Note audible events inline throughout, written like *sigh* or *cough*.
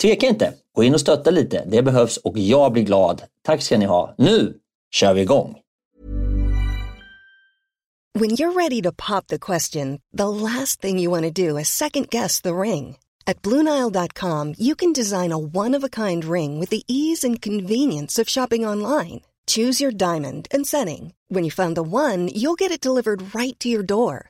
tveka inte. Gå in och stötta lite. Det behövs och jag blir glad. Tack ska ni ha. Nu kör vi igång! When you're ready to pop the question, the last thing you want to do is second guess the ring. At BlueNile.com you can design a one-of-a-kind ring with the ease and convenience of shopping online. Choose your diamond and setting. When you find the one, you'll get it delivered right to your door.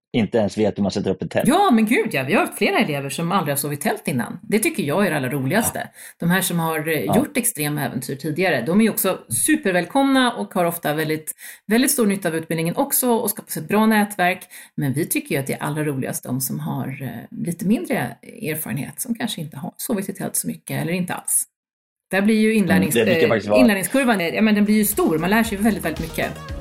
inte ens vet hur man sätter upp ett tält. Ja, men gud ja. Vi har haft flera elever som aldrig har sovit tält innan. Det tycker jag är det allra roligaste. Ja. De här som har eh, ja. gjort extrema äventyr tidigare, de är också supervälkomna och har ofta väldigt, väldigt stor nytta av utbildningen också och skapar sig ett bra nätverk. Men vi tycker ju att det är allra roligast de som har eh, lite mindre erfarenhet, som kanske inte har sovit i tält så mycket eller inte alls. Där blir ju inlärnings, mm, äh, inlärningskurvan, ja, men den blir ju stor, man lär sig väldigt, väldigt mycket.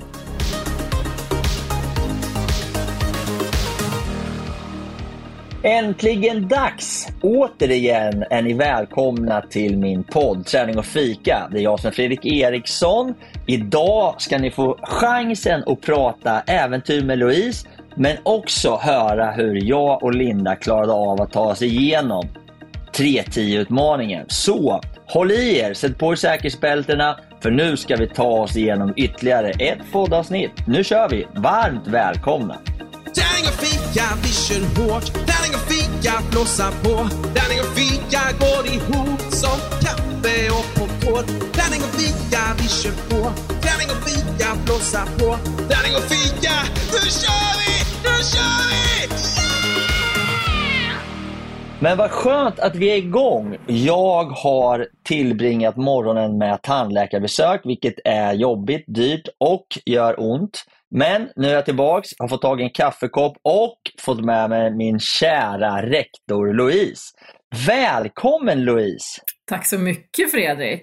Äntligen dags! Återigen är ni välkomna till min podd Träning och fika. Det är jag som är Fredrik Eriksson. Idag ska ni få chansen att prata äventyr med Louise, men också höra hur jag och Linda klarade av att ta oss igenom 3.10-utmaningen. Så håll i er, sätt på er säkerhetsbältena, för nu ska vi ta oss igenom ytterligare ett poddavsnitt. Nu kör vi! Varmt välkomna! Tärning och fika, vision hårt. Tärning och fika, blåsa på. Tärning och fika går ihop som kaffe och popcorn. Tärning och fika, vi kör på. Tärning och fika, blåsa på. Tärning och fika, nu kör vi! Nu kör vi! Yeah! Men vad skönt att vi är igång. Jag har tillbringat morgonen med tandläkarbesök, vilket är jobbigt, dyrt och gör ont. Men nu är jag tillbaks, har fått tag i en kaffekopp och fått med mig min kära rektor Louise. Välkommen Louise! Tack så mycket Fredrik!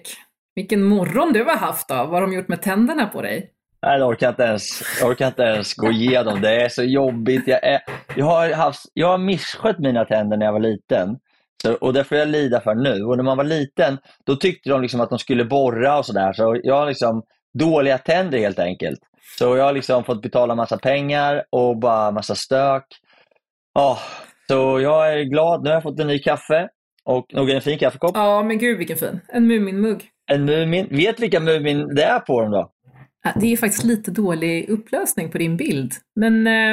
Vilken morgon du har haft då. Vad har de gjort med tänderna på dig? Nej, jag orkar inte ens, jag orkar inte ens gå igenom det. är så jobbigt. Jag, är, jag, har haft, jag har misskött mina tänder när jag var liten. Så, och det får jag lida för nu. Och när man var liten, då tyckte de liksom att de skulle borra och sådär. Så jag har liksom dåliga tänder helt enkelt. Så jag har liksom fått betala massa pengar och bara massa stök. Oh, så jag är glad. Nu har jag fått en ny kaffe. Och nog en fin kaffekopp. Ja, men gud vilken fin. En Mumin-mugg. En Mumin. Vet vilka Mumin det är på dem då? Det är faktiskt lite dålig upplösning på din bild. Men eh,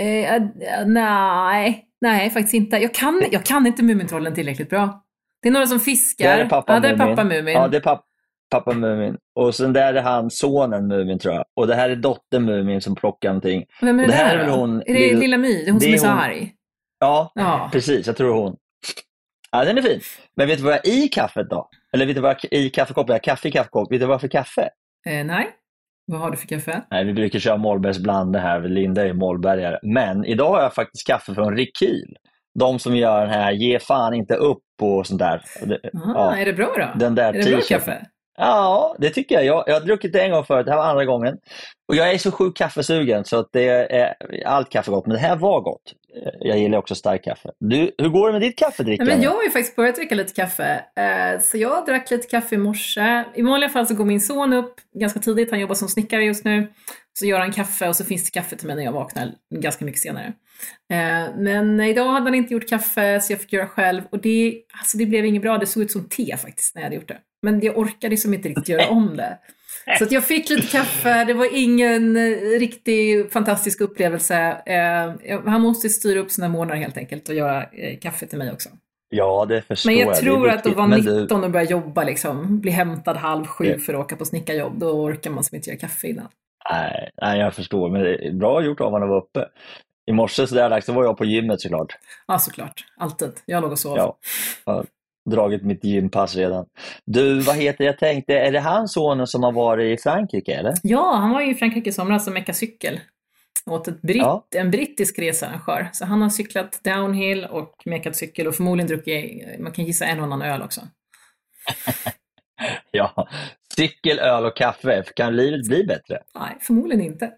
eh, nej, nej faktiskt inte. Jag kan, jag kan inte Mumintrollen tillräckligt bra. Det är några som fiskar. Det är pappa ja, det är pappa Mumin. Ja, det är pappa pappa Mumin. Och sen där är han sonen Mumin tror jag. Och det här är dottern Mumin som plockar någonting. Vem är det, det här är väl hon- Är det Lill- Lilla My? Hon det som är är så hon. arg? Ja, Ja. precis. Jag tror det är hon. Ja, den är fin. Men vet du vad jag har i kaffet då? Eller vet du vad jag har i kaffekoppen? Jag har kaffe i kaffekopp. Vet du vad för kaffe? Eh, nej. Vad har du för kaffe? Nej, vi brukar köra Mollbergsblande här. Linda är mollbergare. Men idag har jag faktiskt kaffe från Rekyl. De som gör den här ge fan inte upp och sånt där. Det- Aha, ja. Är det bra då? Den där är det bra kaffe? Ja, det tycker jag. jag. Jag har druckit det en gång förut, det här var andra gången. Och jag är så sjukt kaffesugen så att det är allt kaffe är gott. Men det här var gott. Jag gillar också starkt kaffe. Du, hur går det med ditt kaffedrickande? men jag har ju faktiskt börjat dricka lite kaffe. Eh, så jag drack lite kaffe i morse. I vanliga fall så går min son upp ganska tidigt, han jobbar som snickare just nu. Så gör han kaffe och så finns det kaffe till mig när jag vaknar ganska mycket senare. Eh, men idag hade han inte gjort kaffe så jag fick göra själv och det, alltså det blev inget bra. Det såg ut som te faktiskt när jag hade gjort det. Men jag orkade liksom inte riktigt göra om det. Så jag fick lite kaffe, det var ingen eh, riktig fantastisk upplevelse. Eh, jag- Han måste styra upp sina månader helt enkelt och göra eh, kaffe till mig också. Ja, det förstår Men jag Det är tror att att vara Men du- 19 och börja jobba, liksom, bli hämtad halv sju Ja. för att åka på snickarjobb, då orkar man som inte göra kaffe innan. Nej, nej, jag förstår. Men det är bra gjort av honom att vara uppe. I morse så där dags så var jag på gymmet såklart. Ja, såklart. Alltid. Jag låg och sov. Ja, jag dragit mitt gympass redan. Du, vad heter jag tänkte, är det han sonen som har varit i Frankrike eller? Ja, han var ju i Frankrike i somras och meckade cykel åt ett britt, Ja. en brittisk researrangör. Så han har cyklat downhill och mekat cykel och förmodligen druckit, man kan gissa en och annan öl också. *laughs* Ja, cykel, öl och kaffe. Kan livet bli bättre? Nej, förmodligen inte.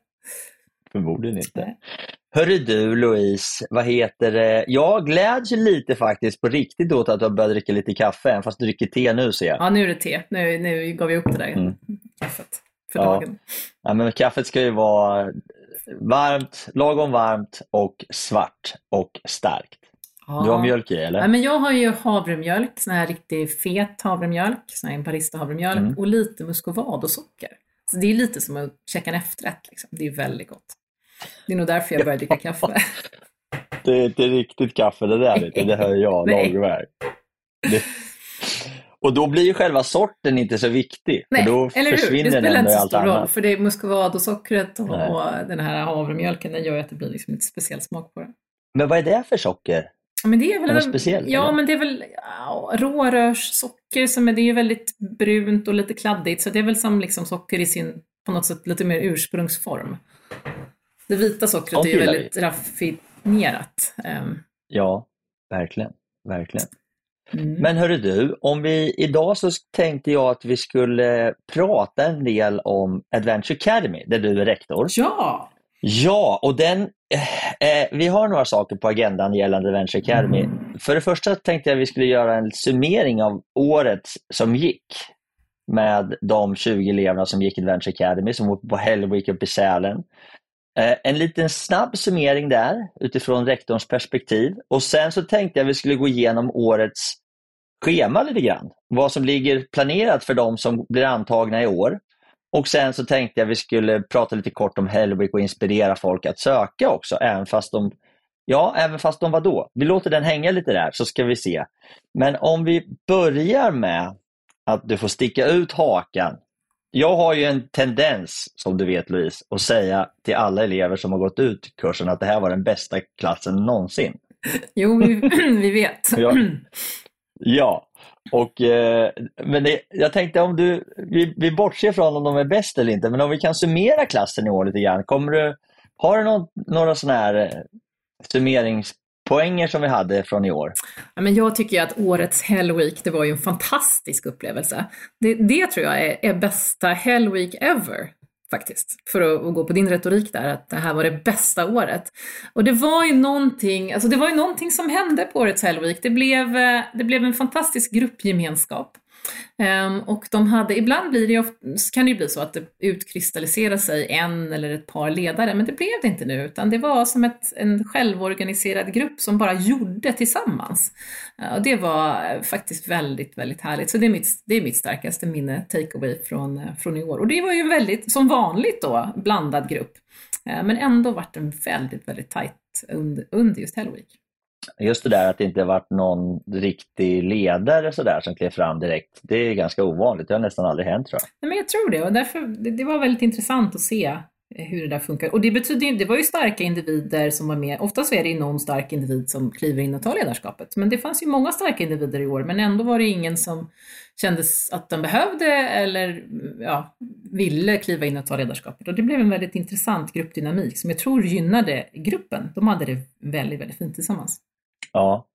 Förmodligen inte. *laughs* Hörru du Louise, vad heter det? Jag gläds lite faktiskt på riktigt åt att du har börjat dricka lite kaffe, fast du dricker te nu ser jag. Ja, nu är det te. Nu, nu gav jag upp det där Mm. kaffet för Ja. dagen. Ja, men kaffet ska ju vara varmt, lagom varmt och svart och starkt. Du har Ja. mjölk i eller? Ja, men jag har ju havremjölk, sån här riktigt fet havremjölk, sån här barista-havremjölk Mm. och lite muscovadosocker. Så det är lite som att käka en efterrätt. Liksom. Det är väldigt gott. Det är nog därför jag började dricka kaffe. Det är inte riktigt kaffe det där, du. det hör jag *laughs* Nej. lagväg. Det... Och då blir ju själva sorten inte så viktig, Nej, för då eller hur? Det spelar inte så stor roll, annat. för det är muscovadosockret och, och den här havremjölken, den gör att det blir liksom lite speciell smak på det. Men vad är det för socker? Ja, men det är väl Är det speciellt, Ja, eller? men det är väl ja, rårörssocker som är, det är ju väldigt brunt och lite kladdigt, så det är väl som liksom socker i sin, på något sätt, lite mer ursprungsform. Det vita sockret Sånt är ju väldigt raffinerat. Ehm, Ja, verkligen. verkligen. mm. Men hörru du, om vi idag så tänkte jag att vi skulle prata en del om Adventure Academy, där du är rektor. Ja! Ja, och den, Eh, eh, vi har några saker på agendan gällande Adventure Academy. För det första tänkte jag att vi skulle göra en summering av året som gick med de 20 eleverna som gick i Adventure Academy som var på Hellweek uppe i Sälen. Eh, En liten snabb summering där utifrån rektorns perspektiv och sen så tänkte jag att vi skulle gå igenom årets schema lite grann. Vad som ligger planerat för de som blir antagna i år. Och sen så tänkte jag vi skulle prata lite kort om Hellweek och inspirera folk att söka också, även fast de Ja, även fast de var då. Vi låter den hänga lite där så ska vi se. Men om vi börjar med att du får sticka ut hakan. Jag har ju en tendens, som du vet Louise, att säga till alla elever som har gått ut kursen att det här var den bästa klassen någonsin. Jo, vi, *clears throat* vi vet. Ja. Ja, och, eh, men det, jag tänkte om du, vi, vi bortser från om de är bäst eller inte, men om vi kan summera klassen i år lite grann. Kommer du, har du någon, några sådana här eh, summeringspoänger som vi hade från i år? Ja, men jag tycker ju att årets Hell Week, det var ju en fantastisk upplevelse. Det, det tror jag är, är bästa Hell Week ever. Faktiskt, för att, gå på din retorik där, att det här var det bästa året. Och det var ju någonting, alltså det var ju någonting som hände på årets Hell Week. Det blev, eh, det blev en fantastisk gruppgemenskap. Ehm, och de hade, ibland blir det ju, kan det ju bli så att det utkristalliserar sig en eller ett par ledare, men det blev det inte nu, utan det var som ett, en självorganiserad grupp som bara gjorde tillsammans. Och det var eh, faktiskt väldigt, väldigt härligt. Så det är mitt, det är mitt starkaste minne, takeaway från, eh, från i år. Och det var ju väldigt, som vanligt då, blandad grupp. Eh, men ändå vart den väldigt, väldigt tajt under, under just Hell Week. Just det där att det inte varit någon riktig ledare så där som klev fram direkt. Det är ganska ovanligt. Det har nästan aldrig hänt tror jag. Nej, men jag tror det och därför, det, det var väldigt intressant att se eh, hur det där funkar. Och det betyder det var ju starka individer som var med. Oftast är det ju någon stark individ som kliver in och tar ledarskapet. Men det fanns ju många starka individer i år, men ändå var det ingen som kändes att de behövde eller mm, ja, ville kliva in och ta ledarskapet. Och det blev en väldigt intressant gruppdynamik som jag tror gynnade gruppen. De hade det väldigt, väldigt fint tillsammans. Ja,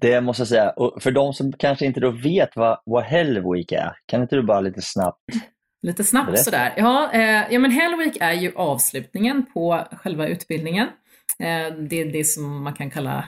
det måste jag säga. Och för de som kanske inte då vet vad, vad Hell Week är, kan inte du bara lite snabbt *laughs* Lite snabbt Berätta. sådär. Ja, eh, ja, men Hell Week är ju avslutningen på själva utbildningen. Eh, det är det som man kan kalla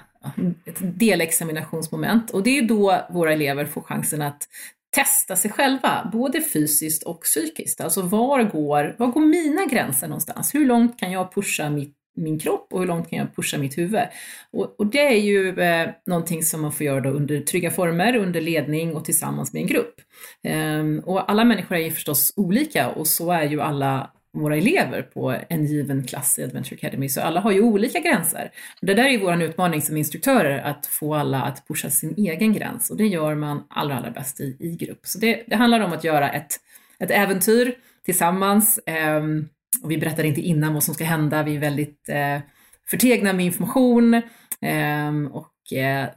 ett delexaminationsmoment och det är då våra elever får chansen att testa sig själva, både fysiskt och psykiskt. Alltså var går, var går mina gränser någonstans? Hur långt kan jag pusha mitt, min kropp och hur långt kan jag pusha mitt huvud? Och, och det är ju eh, någonting som man får göra då under trygga former, under ledning och tillsammans med en grupp. Ehm, och alla människor är ju förstås olika och så är ju alla våra elever på en given klass i Adventure Academy, så alla har ju olika gränser. Det där är ju vår utmaning som instruktörer, att få alla att pusha sin egen gräns och det gör man allra, allra bäst i, i grupp. Så det, det handlar om att göra ett, ett äventyr tillsammans. ehm, och vi berättar inte innan vad som ska hända, vi är väldigt eh, förtegna med information ehm, och eh,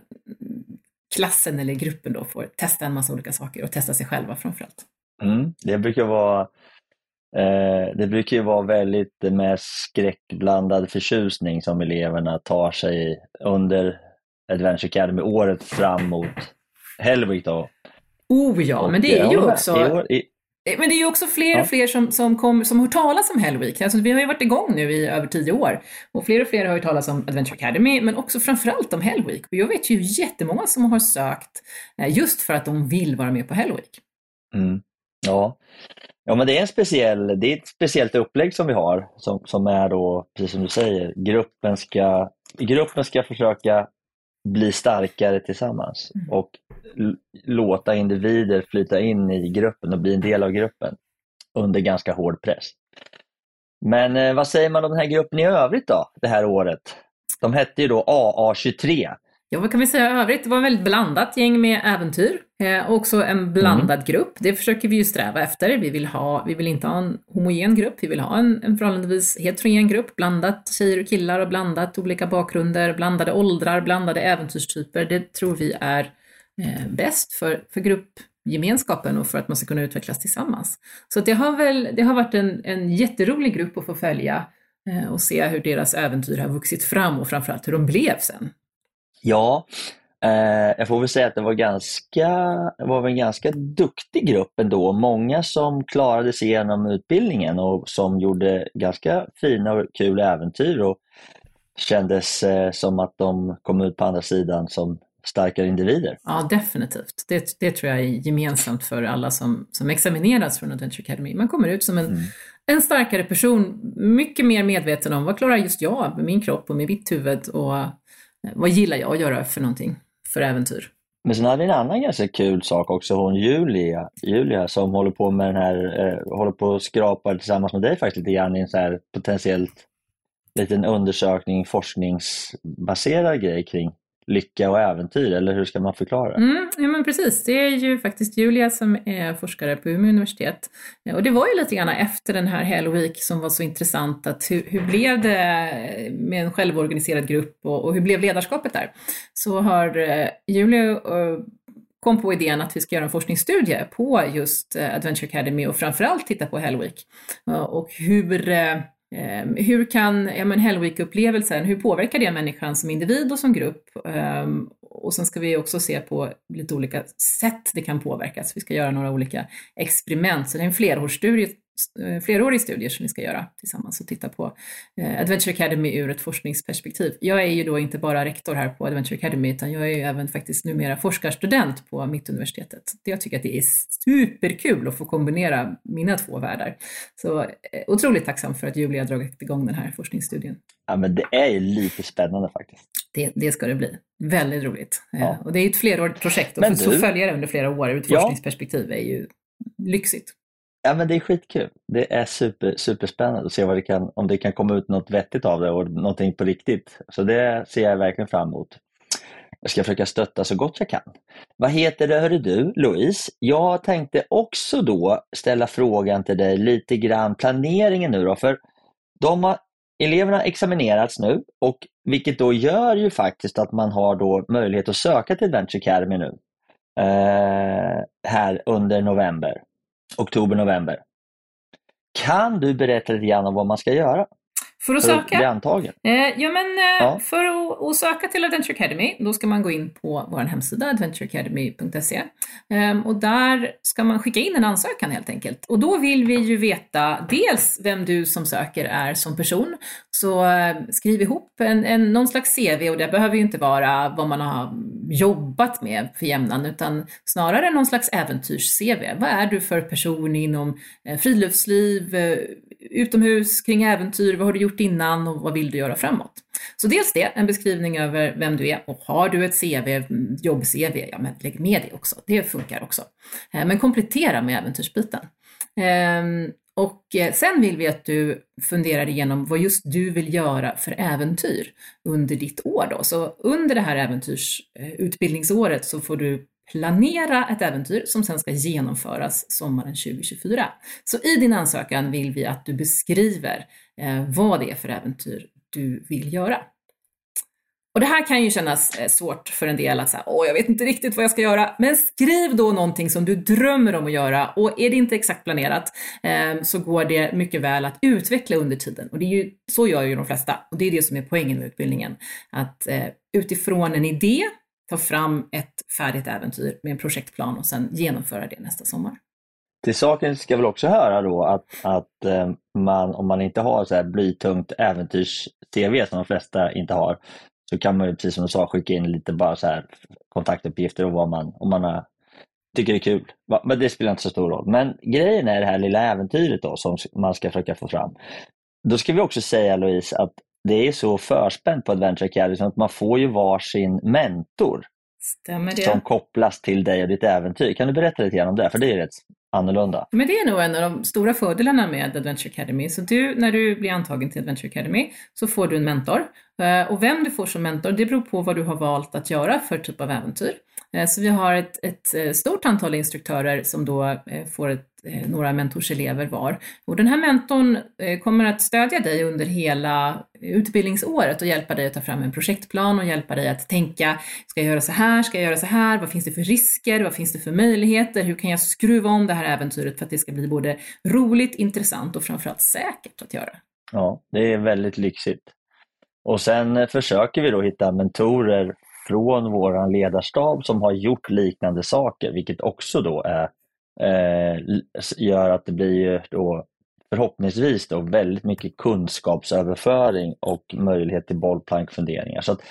klassen eller gruppen då får testa en massa olika saker och testa sig själva framförallt. Mm, det brukar vara eh, det brukar ju vara väldigt med skräckblandad förtjusning som eleverna tar sig under Adventure Academy året fram mot Hellwick då. Oh ja, Och men det är ju också I år- i- Eh, Men det är ju också fler och fler som, som, kom, som hört talas om Hell Week. Alltså, vi har ju varit igång nu i över tio år. Och fler och fler har hört talas om Adventure Academy, men också framförallt om Hell Week. Och jag vet ju jättemånga som har sökt eh, just för att de vill vara med på Hell Week. Mm. Ja. ja, men det är, en speciell, det är ett speciellt upplägg som vi har som, som är då, precis som du säger, gruppen ska, gruppen ska försöka bli starkare tillsammans Mm. och låta individer flyta in i gruppen och bli en del av gruppen under ganska hård press. Men eh, vad säger man om den här gruppen i övrigt då, det här året? De hette ju då AA23. Ja, vad kan vi säga övrigt? Det var ett väldigt blandat gäng med äventyr. Eh, också en blandad grupp. Det försöker vi ju sträva efter. Vi vill, ha, vi vill inte ha en homogen grupp. Vi vill ha en, en förhållandevis heterogen grupp. Blandat tjejer och killar och blandat olika bakgrunder, blandade åldrar, blandade äventyrstyper. Det tror vi är eh, bäst för, för gruppgemenskapen och för att man ska kunna utvecklas tillsammans. Så det har väl det har varit en, en jätterolig grupp att få följa eh, och se hur deras äventyr har vuxit fram och framförallt hur de blev sen. Ja, eh, jag får väl säga att det var ganska, var en ganska duktig grupp ändå. Många som klarade sig igenom utbildningen och som gjorde ganska fina och kul äventyr och kändes eh, som att de kom ut på andra sidan som starkare individer. Ja, definitivt. Det, det tror jag är gemensamt för alla som, som examineras från Adventure Academy. Man kommer ut som en, en starkare person, mycket mer medveten om vad klarar just jag med min kropp och med mitt huvud och vad gillar jag att göra för någonting, för äventyr. Men sen hade vi en annan ganska kul sak också, hon Julia, Julia som håller på med den här, eh, håller på och skrapar tillsammans med dig faktiskt lite grann i en så här potentiellt liten undersökning, forskningsbaserad grej kring lycka och äventyr, eller hur ska man förklara? Mm, ja men precis, det är ju faktiskt Julia som är forskare på Umeå universitet. Och det var ju lite grann efter den här Hell Week som var så intressant att hur, hur blev det med en självorganiserad grupp och, och hur blev ledarskapet där? Så har eh, Julia eh, kom på idén att vi ska göra en forskningsstudie på just eh, Adventure Academy och framförallt titta på Hell Week. Och hur, Ehm, hur kan ja, men Hell Week-upplevelsen, hur påverkar det människan som individ och som grupp? Ehm, och sen ska vi också se på lite olika sätt det kan påverkas. Vi ska göra några olika experiment, så det är en flerårsstudie flerårig studie som vi ska göra tillsammans och titta på eh, Adventure Academy ur ett forskningsperspektiv. Jag är ju då inte bara rektor här på Adventure Academy utan jag är ju även faktiskt numera forskarstudent på Mittuniversitetet. Jag tycker att det är superkul att få kombinera mina två världar. Så eh, otroligt tacksam för att Julia har dragit igång den här forskningsstudien. Ja, men det är ju lite spännande faktiskt. Det, det ska det bli. Väldigt roligt. Eh, Ja. Och det är ju ett flerårigt projekt och Men du- så följa det under flera år ur ett Ja. forskningsperspektiv är ju lyxigt. Ja, men det är skitkul. Det är super, superspännande att se vad det kan, om det kan komma ut något vettigt av det och någonting på riktigt. Så det ser jag verkligen fram emot. Jag ska försöka stötta så gott jag kan. Vad heter det, hörru du, Louise? Jag tänkte också då ställa frågan till dig lite grann planeringen nu då, för de har, eleverna examinerats nu och vilket då gör ju faktiskt att man har då möjlighet att söka till Adventure Academy nu. Eh, här under november, oktober-november. Kan du berätta lite grann om vad man ska göra? För att söka? Bli antagen. Eh, ja, men eh, ja. för att, att, söka till Adventure Academy, då ska man gå in på vår hemsida, adventureacademy.se. Eh, och där ska man skicka in en ansökan helt enkelt. Och då vill vi ju veta dels vem du som söker är som person. Så eh, skriv ihop en, en, någon slags CV och det behöver ju inte vara vad man har jobbat med för jämnan, utan snarare någon slags äventyrs-CV. Vad är du för person inom eh, friluftsliv, eh, utomhus, kring äventyr, vad har du gjort innan och vad vill du göra framåt? Så dels det, en beskrivning över vem du är och har du ett CV, jobb-CV, ja men lägg med det också, det funkar också. Eh, men komplettera med äventyrsbiten. Ehm, och eh, sen vill vi att du funderar igenom vad just du vill göra för äventyr under ditt år då. Så under det här äventyrsutbildningsåret så får du planera ett äventyr som sen ska genomföras sommaren 2024. Så i din ansökan vill vi att du beskriver eh, vad det är för äventyr du vill göra. Och det här kan ju kännas eh, svårt för en del att säga, åh, jag vet inte riktigt vad jag ska göra. Men skriv då någonting som du drömmer om att göra och är det inte exakt planerat eh, så går det mycket väl att utveckla under tiden. Och det är ju, så gör ju de flesta och det är det som är poängen med utbildningen. Att eh, utifrån en idé ta fram ett färdigt äventyr med en projektplan och sen genomföra det nästa sommar. Till saken ska väl också höra då att, att eh, man, om man inte har så här blytungt äventyrs-CV som de flesta inte har, så kan man ju precis som du sa skicka in lite bara så här kontaktuppgifter och vad man, om man har, tycker det är kul. Men det spelar inte så stor roll. Men grejen är det här lilla äventyret då som man ska försöka få fram. Då ska vi också säga Louise att det är så förspänt på Adventure Academy att man får ju varsin mentor. Som kopplas till dig och ditt äventyr. Kan du berätta lite grann om det? För det är rätt annorlunda. Men det är nog en av de stora fördelarna med Adventure Academy. Så du, när du blir antagen till Adventure Academy så får du en mentor. Eh, och vem du får som mentor, det beror på vad du har valt att göra för typ av äventyr. Eh, så vi har ett, ett eh, stort antal instruktörer som då får ett Eh, några mentorselever var. Och den här mentorn eh, kommer att stödja dig under hela utbildningsåret och hjälpa dig att ta fram en projektplan och hjälpa dig att tänka, ska jag göra så här, ska jag göra så här, vad finns det för risker, vad finns det för möjligheter, hur kan jag skruva om det här äventyret för att det ska bli både roligt, intressant och framförallt säkert att göra. Ja, det är väldigt lyxigt. Och sen eh, försöker vi då hitta mentorer från vår ledarstab som har gjort liknande saker, vilket också då är Eh, gör att det blir då förhoppningsvis då väldigt mycket kunskapsöverföring och möjlighet till bollplankfunderingar. Så att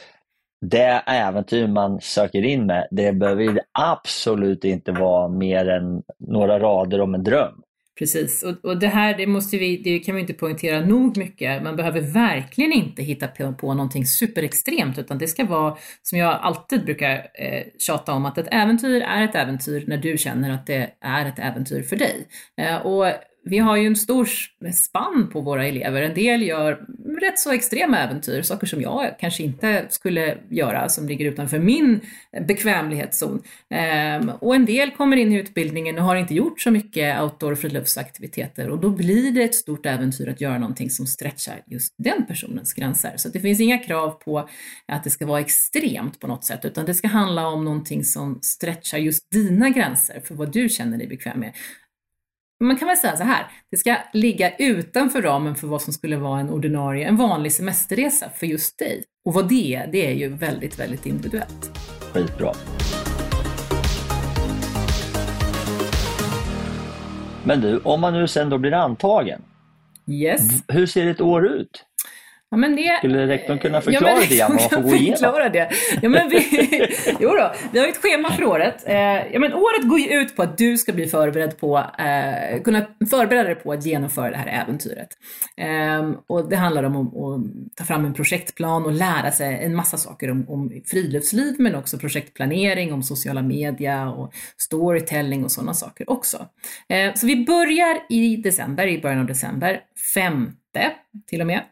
det äventyr man söker in med, det behöver absolut inte vara mer än några rader om en dröm. Precis, och, och det här det måste vi, det kan vi inte poängtera nog mycket. Man behöver verkligen inte hitta på, på någonting superextremt utan det ska vara, som jag alltid brukar eh, tjata om, att ett äventyr är ett äventyr när du känner att det är ett äventyr för dig. Eh, och vi har ju en stor spann på våra elever. En del gör rätt så extrema äventyr, saker som jag kanske inte skulle göra, som ligger utanför min bekvämlighetszon. Ehm, och en del kommer in i utbildningen och har inte gjort så mycket outdoor friluftsaktiviteter och då blir det ett stort äventyr att göra någonting som stretchar just den personens gränser. Så det finns inga krav på att det ska vara extremt på något sätt, utan det ska handla om någonting som stretchar just dina gränser för vad du känner dig bekväm med man kan väl säga så här, det ska ligga utanför ramen för vad som skulle vara en ordinarie, en vanlig semesterresa för just dig. Och vad det är, det är ju väldigt, väldigt individuellt. Skitbra. Men du, om man nu sen då blir antagen, yes. hur ser ett år ut? Ja, men det, Skulle rektorn kunna förklara ja, det vad man får gå igenom? Det. Ja, men vi, *laughs* jo då, vi har ett schema för året. Eh, ja, men året går ju ut på att du ska bli förberedd på, eh, kunna förbereda dig på att genomföra det här äventyret. Eh, och det handlar om att, att, ta fram en projektplan och lära sig en massa saker om, om friluftsliv men också projektplanering, om sociala media och storytelling och sådana saker också. Eh, så vi börjar i december, i början av december, 5 till och med.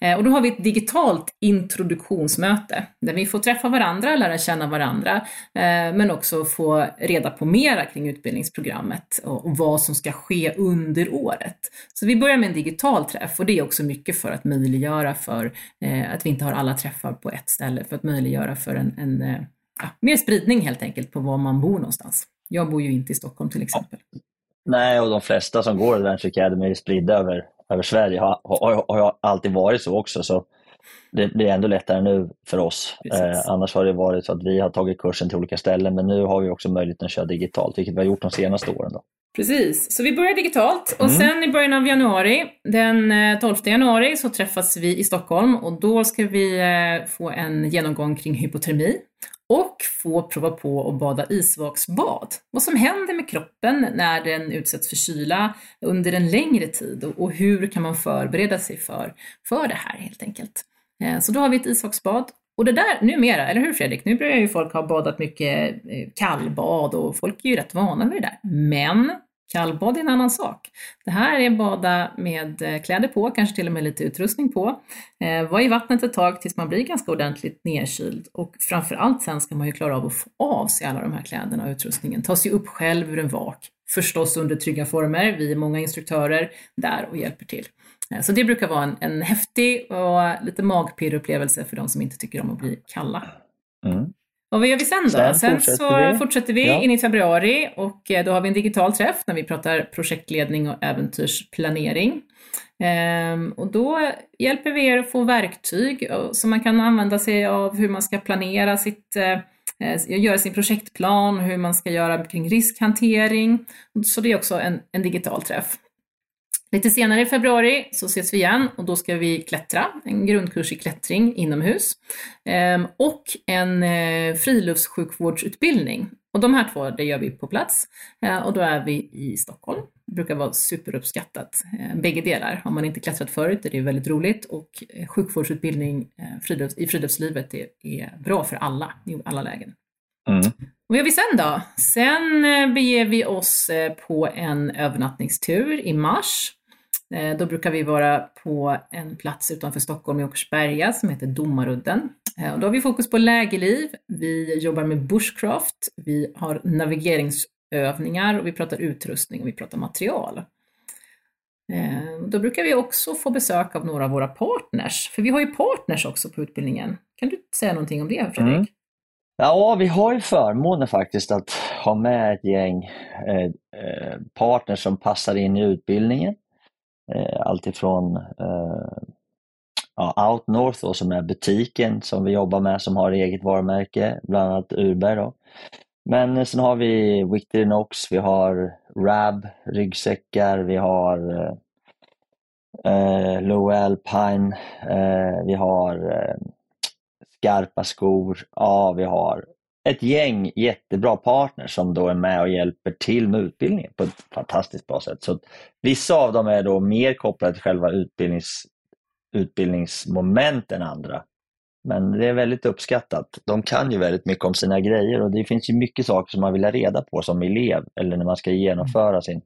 Eh, och då har vi ett digitalt introduktionsmöte där vi får träffa varandra, lära känna varandra, eh, men också få reda på mera kring utbildningsprogrammet och, vad som ska ske under året. Så vi börjar med en digital träff och det är också mycket för att möjliggöra för eh, att vi inte har alla träffar på ett ställe, för att möjliggöra för en, en ja, mer spridning helt enkelt på var man bor någonstans. Jag bor ju inte i Stockholm till exempel. Nej, och de flesta som går Adventure Academy är spridda över, över Sverige. Har, har, har alltid varit så också. Så det, det är ändå lättare nu för oss. Eh, annars har det varit så att vi har tagit kursen till olika ställen, men nu har vi också möjligheten att köra digitalt, vilket vi har gjort de senaste åren. Då. Precis, så vi börjar digitalt och mm. sen i början av januari, den 12 eh, januari, så träffas vi i Stockholm och då ska vi eh, få en genomgång kring hypotermi och få prova på att bada isvaksbad. Vad som händer med kroppen när den utsätts för kyla under en längre tid och hur kan man förbereda sig för, för det här helt enkelt. Eh, så då har vi ett isvaksbad och det där numera, eller hur Fredrik? Nu börjar ju folk ha badat mycket eh, kallbad och folk är ju rätt vana vid det där. Men Kallbad är en annan sak. Det här är bada med eh, kläder på, kanske till och med lite utrustning på. Eh, vara i vattnet ett tag tills man blir ganska ordentligt nedkyld och framförallt sen ska man ju klara av att få av sig alla de här kläderna och utrustningen. Ta sig upp själv ur en vak, förstås under trygga former. Vi är många instruktörer där och hjälper till. Eh, så det brukar vara en, en häftig och lite magpirr upplevelse för de som inte tycker om att bli kalla. Mm. Och vad gör vi sen då? Sen, sen fortsätter så vi. fortsätter vi ja. in i februari och eh, då har vi en digital träff när vi pratar projektledning och äventyrsplanering. Ehm, och då hjälper vi er att få verktyg som man kan använda sig av hur man ska planera sitt eh, eh, göra sin projektplan, hur man ska göra kring riskhantering. Så det är också en, en digital träff. Lite senare i februari så ses vi igen och då ska vi klättra, en grundkurs i klättring inomhus ehm, och en eh, friluftssjukvårdsutbildning. Och de här två, det gör vi på plats eh, och då är vi i Stockholm. Det brukar vara superuppskattat, eh, bägge delar. Har man inte klättrat förut är det väldigt roligt och sjukvårdsutbildning i friluftslivet är bra för alla, i alla lägen. Mm. Vad gör vi sen då? Sen beger vi oss på en övernattningstur i mars Eh, då brukar vi vara på en plats utanför Stockholm i Åkersberga som heter Domarudden. Eh, och då har vi fokus på lägerliv, vi jobbar med bushcraft, vi har navigeringsövningar och vi pratar utrustning och vi pratar material. Eh, då brukar vi också få besök av några av våra partners, för vi har ju partners också på utbildningen. Kan du säga någonting om det Fredrik? Mm. Ja, vi har ju förmånen faktiskt att ha med ett gäng eh, partners som passar in i utbildningen. Eh, alltifrån eh, ja, Out North då, som är butiken som vi jobbar med som har eget varumärke, bland annat Urberg. Då. Men sen har vi Victorinox, vi har RAB ryggsäckar, vi har eh, eh Low Alpine, eh, vi har eh, skarpa skor, ja vi har ett gäng jättebra partners som då är med och hjälper till med utbildningen på ett fantastiskt bra sätt. Så Vissa av dem är då mer kopplade till själva utbildnings, utbildningsmoment än andra. Men det är väldigt uppskattat. De kan ju väldigt mycket om sina grejer och det finns ju mycket saker som man vill ha reda på som elev eller när man ska genomföra sin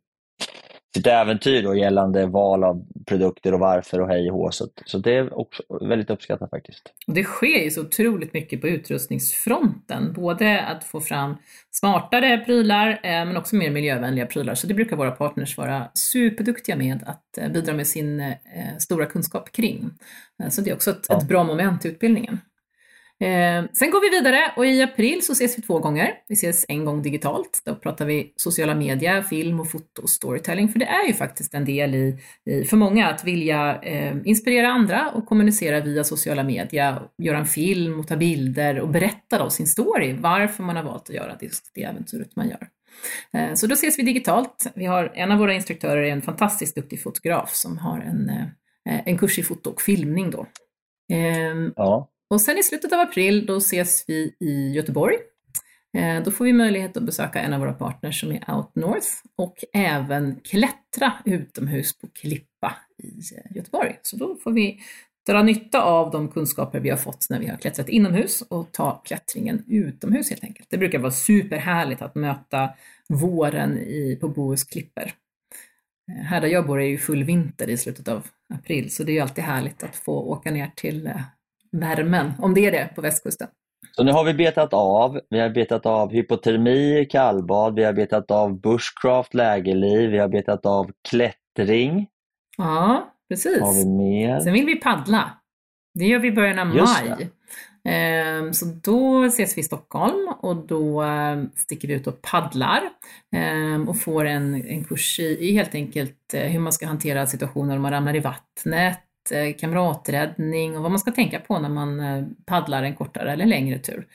sitt äventyr då, gällande val av produkter och varför och hej och så, så det är också väldigt uppskattat faktiskt. Det sker ju så otroligt mycket på utrustningsfronten, både att få fram smartare prylar eh, men också mer miljövänliga prylar. Så det brukar våra partners vara superduktiga med att eh, bidra med sin eh, stora kunskap kring. Så det är också ett, ja. ett bra moment i utbildningen. Eh, sen går vi vidare och i april så ses vi två gånger. Vi ses en gång digitalt. Då pratar vi sociala medier, film och foto och storytelling. För det är ju faktiskt en del i, i för många att vilja eh, inspirera andra och kommunicera via sociala medier, göra en film och ta bilder och berätta då sin story, varför man har valt att göra det, det äventyret man gör. Eh, så då ses vi digitalt. Vi har en av våra instruktörer är en fantastiskt duktig fotograf som har en, eh, en kurs i foto och filmning då. Ehm, ja. Och sen i slutet av april, då ses vi i Göteborg. Eh, då får vi möjlighet att besöka en av våra partners som är Out North och även klättra utomhus på klippa i eh, Göteborg. Så då får vi dra nytta av de kunskaper vi har fått när vi har klättrat inomhus och ta klättringen utomhus helt enkelt. Det brukar vara superhärligt att möta våren i, på Bohus klipper. Eh, här där jag bor är ju full vinter i slutet av april, så det är ju alltid härligt att få åka ner till värmen, om det är det, på västkusten. Så nu har vi betat av. Vi har betat av hypotermi, kallbad, vi har betat av bushcraft, lägerliv, vi har betat av klättring. Ja, precis. Har vi mer? Sen vill vi paddla. Det gör vi i början av Just maj. Ehm, Så då ses vi i Stockholm och då eh, sticker vi ut och paddlar ehm, och får en, en kurs i, i helt enkelt eh, hur man ska hantera situationer om man ramlar i vattnet, kamraträddning och vad man ska tänka på när man eh, paddlar en kortare eller längre tur.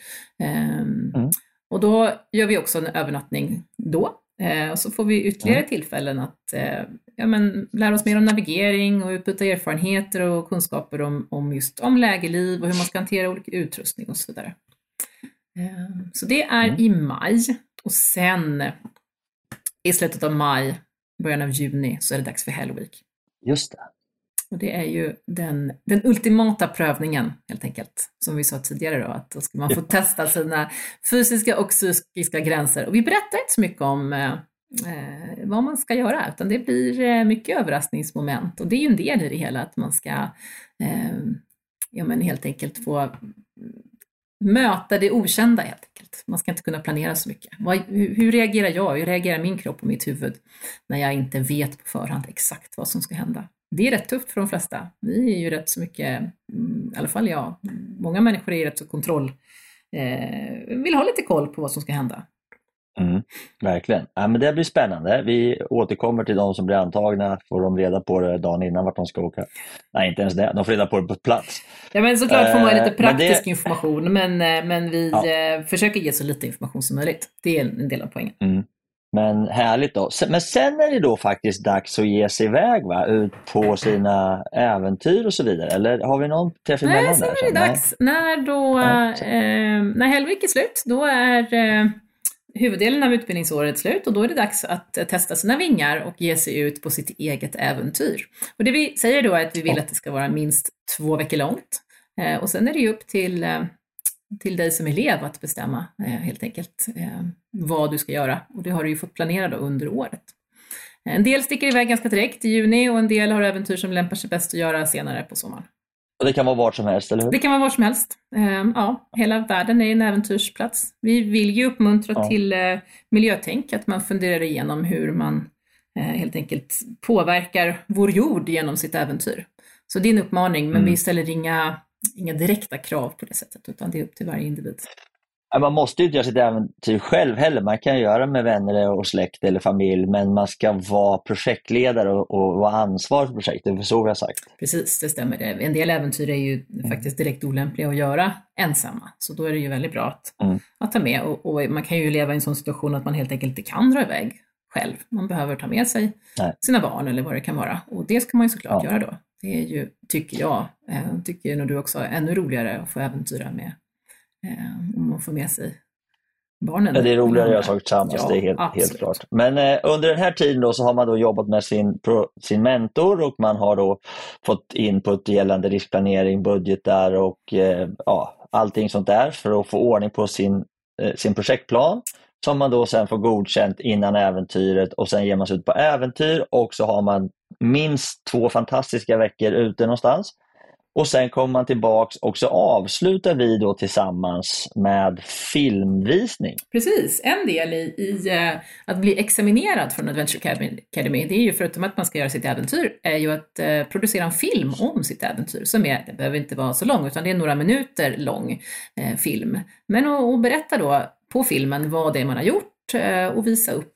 Ehm, Mm. Och då gör vi också en övernattning då. Eh, Och så får vi ytterligare Mm. tillfällen att eh, ja, men, lära oss mer om navigering och utbyta erfarenheter och kunskaper om, om just om lägerliv och hur man ska hantera olika utrustning och så vidare. Eh, Så det är Mm. i maj och sen i slutet av maj, början av juni så är det dags för Hell Week. Just det. Och det är ju den, den ultimata prövningen helt enkelt. Som vi sa tidigare då, att då ska man få testa sina fysiska och psykiska gränser. Och vi berättar inte så mycket om eh, eh, vad man ska göra, utan det blir eh, mycket överraskningsmoment. Och det är ju en del i det hela, att man ska eh, ja, men helt enkelt få möta det okända helt enkelt. Man ska inte kunna planera så mycket. Vad, hur, hur reagerar jag? Hur reagerar min kropp och mitt huvud när jag inte vet på förhand exakt vad som ska hända? Det är rätt tufft för de flesta. Vi är ju rätt så mycket, mm, i alla fall jag, många människor är rätt så kontroll, eh, vill ha lite koll på vad som ska hända. Mm, verkligen. Ja, men det blir spännande. Vi återkommer till de som blir antagna. Får de reda på det dagen innan vart de ska åka? Nej, inte ens det. De får reda på det på plats. Ja men såklart får man lite Eh, men praktisk det- information, men, eh, men vi Ja. eh, försöker ge så lite information som möjligt. Det är en en del av poängen. Mm. Men härligt då. Men sen är det då faktiskt dags att ge sig iväg va? ut på sina äventyr och så vidare. Eller har vi någon träff emellan Nej, sen är det dags. När, då, så. eh, när Hellvik är slut, då är eh, huvuddelen av utbildningsåret slut och då är det dags att eh, testa sina vingar och ge sig ut på sitt eget äventyr. Och det vi säger då är att vi vill att det ska vara minst två veckor långt. Eh, och sen är det ju upp till, eh, till dig som elev att bestämma eh, helt enkelt eh, vad du ska göra. Och det har du ju fått planera då under året. En del sticker iväg ganska direkt i juni och en del har äventyr som lämpar sig bäst att göra senare på sommaren. Och det kan vara vart som helst, eller hur? Det kan vara var som helst. Eh, Ja, hela världen är en äventyrsplats. Vi vill ju uppmuntra Ja. till miljötänk, att man funderar igenom hur man helt enkelt påverkar vår jord genom sitt äventyr. Så det är en uppmaning, men Mm. vi ställer inga, inga direkta krav på det sättet, utan det är upp till varje individ. Man måste ju inte göra sitt äventyr själv heller. Man kan göra det med vänner och släkt eller familj, men man ska vara projektledare och, och vara ansvarig för projektet. Det är så vi har sagt. Precis, det stämmer. En del äventyr är ju faktiskt direkt olämpliga att göra ensamma, så då är det ju väldigt bra att, Mm. att ta med. Och, och man kan ju leva i en sån situation att man helt enkelt inte kan dra iväg själv. Man behöver ta med sig Nej. sina barn eller vad det kan vara. Och det ska man ju såklart Ja. göra då. Det är ju, tycker jag, eh, tycker nog du också, ännu roligare att få äventyra med eh, om man får med sig barnen. Ja, det är roligare att göra saker tillsammans, Ja, det är helt, helt klart. Men eh, under den här tiden då så har man då jobbat med sin, pro, sin mentor och man har då fått input gällande riskplanering, budgetar och eh, ja, allting sånt där för att få ordning på sin, eh, sin projektplan som man då sen får godkänt innan äventyret och sen ger man sig ut på äventyr och så har man minst två fantastiska veckor ute någonstans. Och sen kommer man tillbaks och så avslutar vi då tillsammans med filmvisning. Precis, en del i, i eh, att bli examinerad från Adventure Academy, det är ju förutom att man ska göra sitt äventyr, är ju att eh, producera en film om sitt äventyr. Som är, det behöver inte vara så lång, utan det är några minuter lång eh, film. Men att berätta då på filmen vad det är man har gjort eh, och visa upp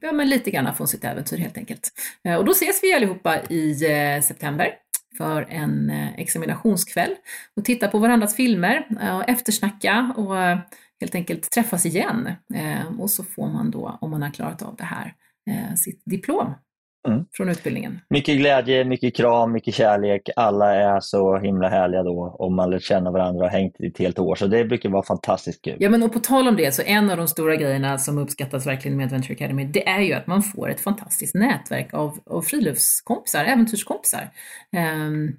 ja, men lite grann från sitt äventyr helt enkelt. Eh, och då ses vi allihopa i eh, september för en examinationskväll och titta på varandras filmer och eftersnacka och helt enkelt träffas igen. Och så får man då, om man har klarat av det här, sitt diplom Mm. från utbildningen. Mycket glädje, mycket kram, mycket kärlek. Alla är så himla härliga då om man lärt känna varandra och hängt i ett helt år. Så det brukar vara fantastiskt kul. Ja men och på tal om det, så en av de stora grejerna som uppskattas verkligen med Adventure Academy, det är ju att man får ett fantastiskt nätverk av, av friluftskompisar, äventyrskompisar. Ehm,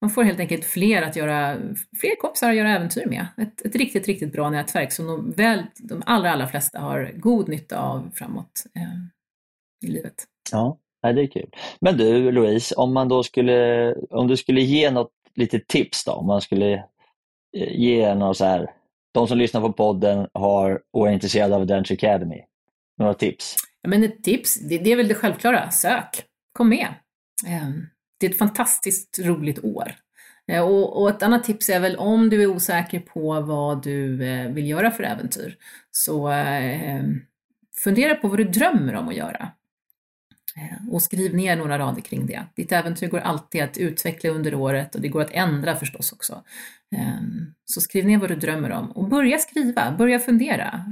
Man får helt enkelt fler att göra, fler kompisar att göra äventyr med. Ett, ett riktigt, riktigt bra nätverk som de, väl, de allra, allra flesta har god nytta av framåt eh, i livet. Ja. Nej, det är kul. Men du Louise, om man då skulle, om du skulle ge något litet tips då, om man skulle eh, ge något så här, de som lyssnar på podden har, och är intresserade av Adventure Academy, några tips? Ja, men ett tips, det, det är väl det självklara, sök, kom med. Ehm, det är ett fantastiskt roligt år. Eh, och, och, ett annat tips är väl om du är osäker på vad du eh, vill göra för äventyr, så fundera på vad du drömmer om att göra. Och skriv ner några rader kring det. Ditt äventyr går alltid att utveckla under året och det går att ändra förstås också. Ehm, så skriv ner vad du drömmer om och börja skriva, börja fundera.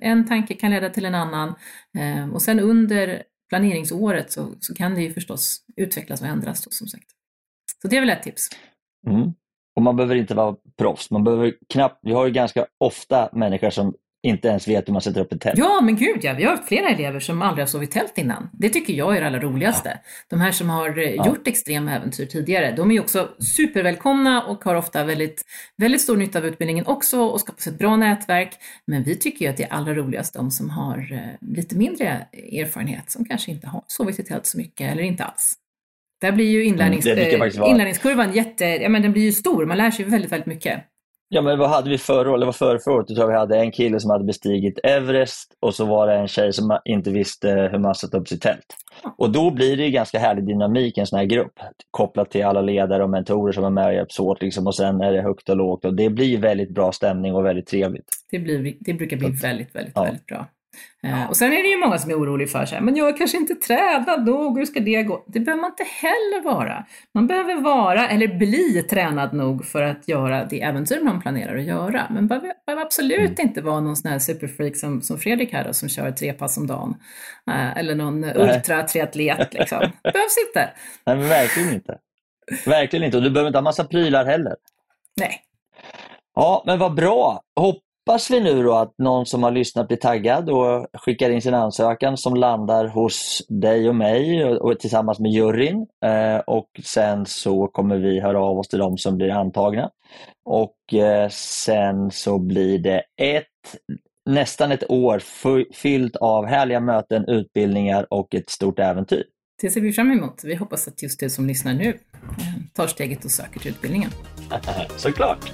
en tanke kan leda till en annan ehm, och sen under planeringsåret så, så kan det ju förstås utvecklas och ändras då, som sagt. Så det är väl ett tips. Mm. Och man behöver inte vara proffs. Man behöver knappt, vi har ju ganska ofta människor som inte ens vet hur man sätter upp ett tält. Ja, men gud ja. Vi har haft flera elever som aldrig har sovit tält innan. Det tycker jag är det allra roligaste. Ja. De här som har eh, ja. gjort extrema äventyr tidigare, de är också supervälkomna och har ofta väldigt, väldigt stor nytta av utbildningen också och skapar sig ett bra nätverk. Men vi tycker ju att det är allra roligast de som har eh, lite mindre erfarenhet, som kanske inte har sovit i tält så mycket eller inte alls. Där blir ju inlärnings, mm, inlärningskurvan jätte, ja men den blir ju stor, man lär sig väldigt, väldigt mycket. Ja, men vad hade vi förra året? Det var förra, förra året. Jag tror vi hade en kille som hade bestigit Everest och så var det en tjej som inte visste hur man satte upp sitt tält. Och då blir det ganska härlig dynamik i en sån här grupp, kopplat till alla ledare och mentorer som är med och hjälps åt. Liksom, och sen är det högt och lågt och det blir väldigt bra stämning och väldigt trevligt. Det, blir, det brukar bli väldigt, väldigt, ja. väldigt bra. Eh, och sen är det ju många som är oroliga för sig, men jag är kanske inte tränad nog, hur ska det gå? Det behöver man inte heller vara. Man behöver vara, eller bli tränad nog för att göra det äventyr man planerar att göra. Men behöver, behöver absolut mm. inte vara någon sån här superfreak som, som Fredrik här då, som kör tre pass om dagen. Eh, eller någon ultratriatlet liksom. *laughs* behövs inte. Nej, men verkligen inte. Verkligen inte. Och du behöver inte ha massa prylar heller. Nej. Ja, men vad bra. Hopp hoppas vi nu då att någon som har lyssnat blir taggad och skickar in sin ansökan som landar hos dig och mig och, och tillsammans med juryn. Eh, och sen så kommer vi höra av oss till de som blir antagna. Och eh, sen så blir det ett, nästan ett år fyllt av härliga möten, utbildningar och ett stort äventyr. Det ser vi fram emot. Vi hoppas att just du som lyssnar nu eh, tar steget och söker till utbildningen. *laughs* Såklart!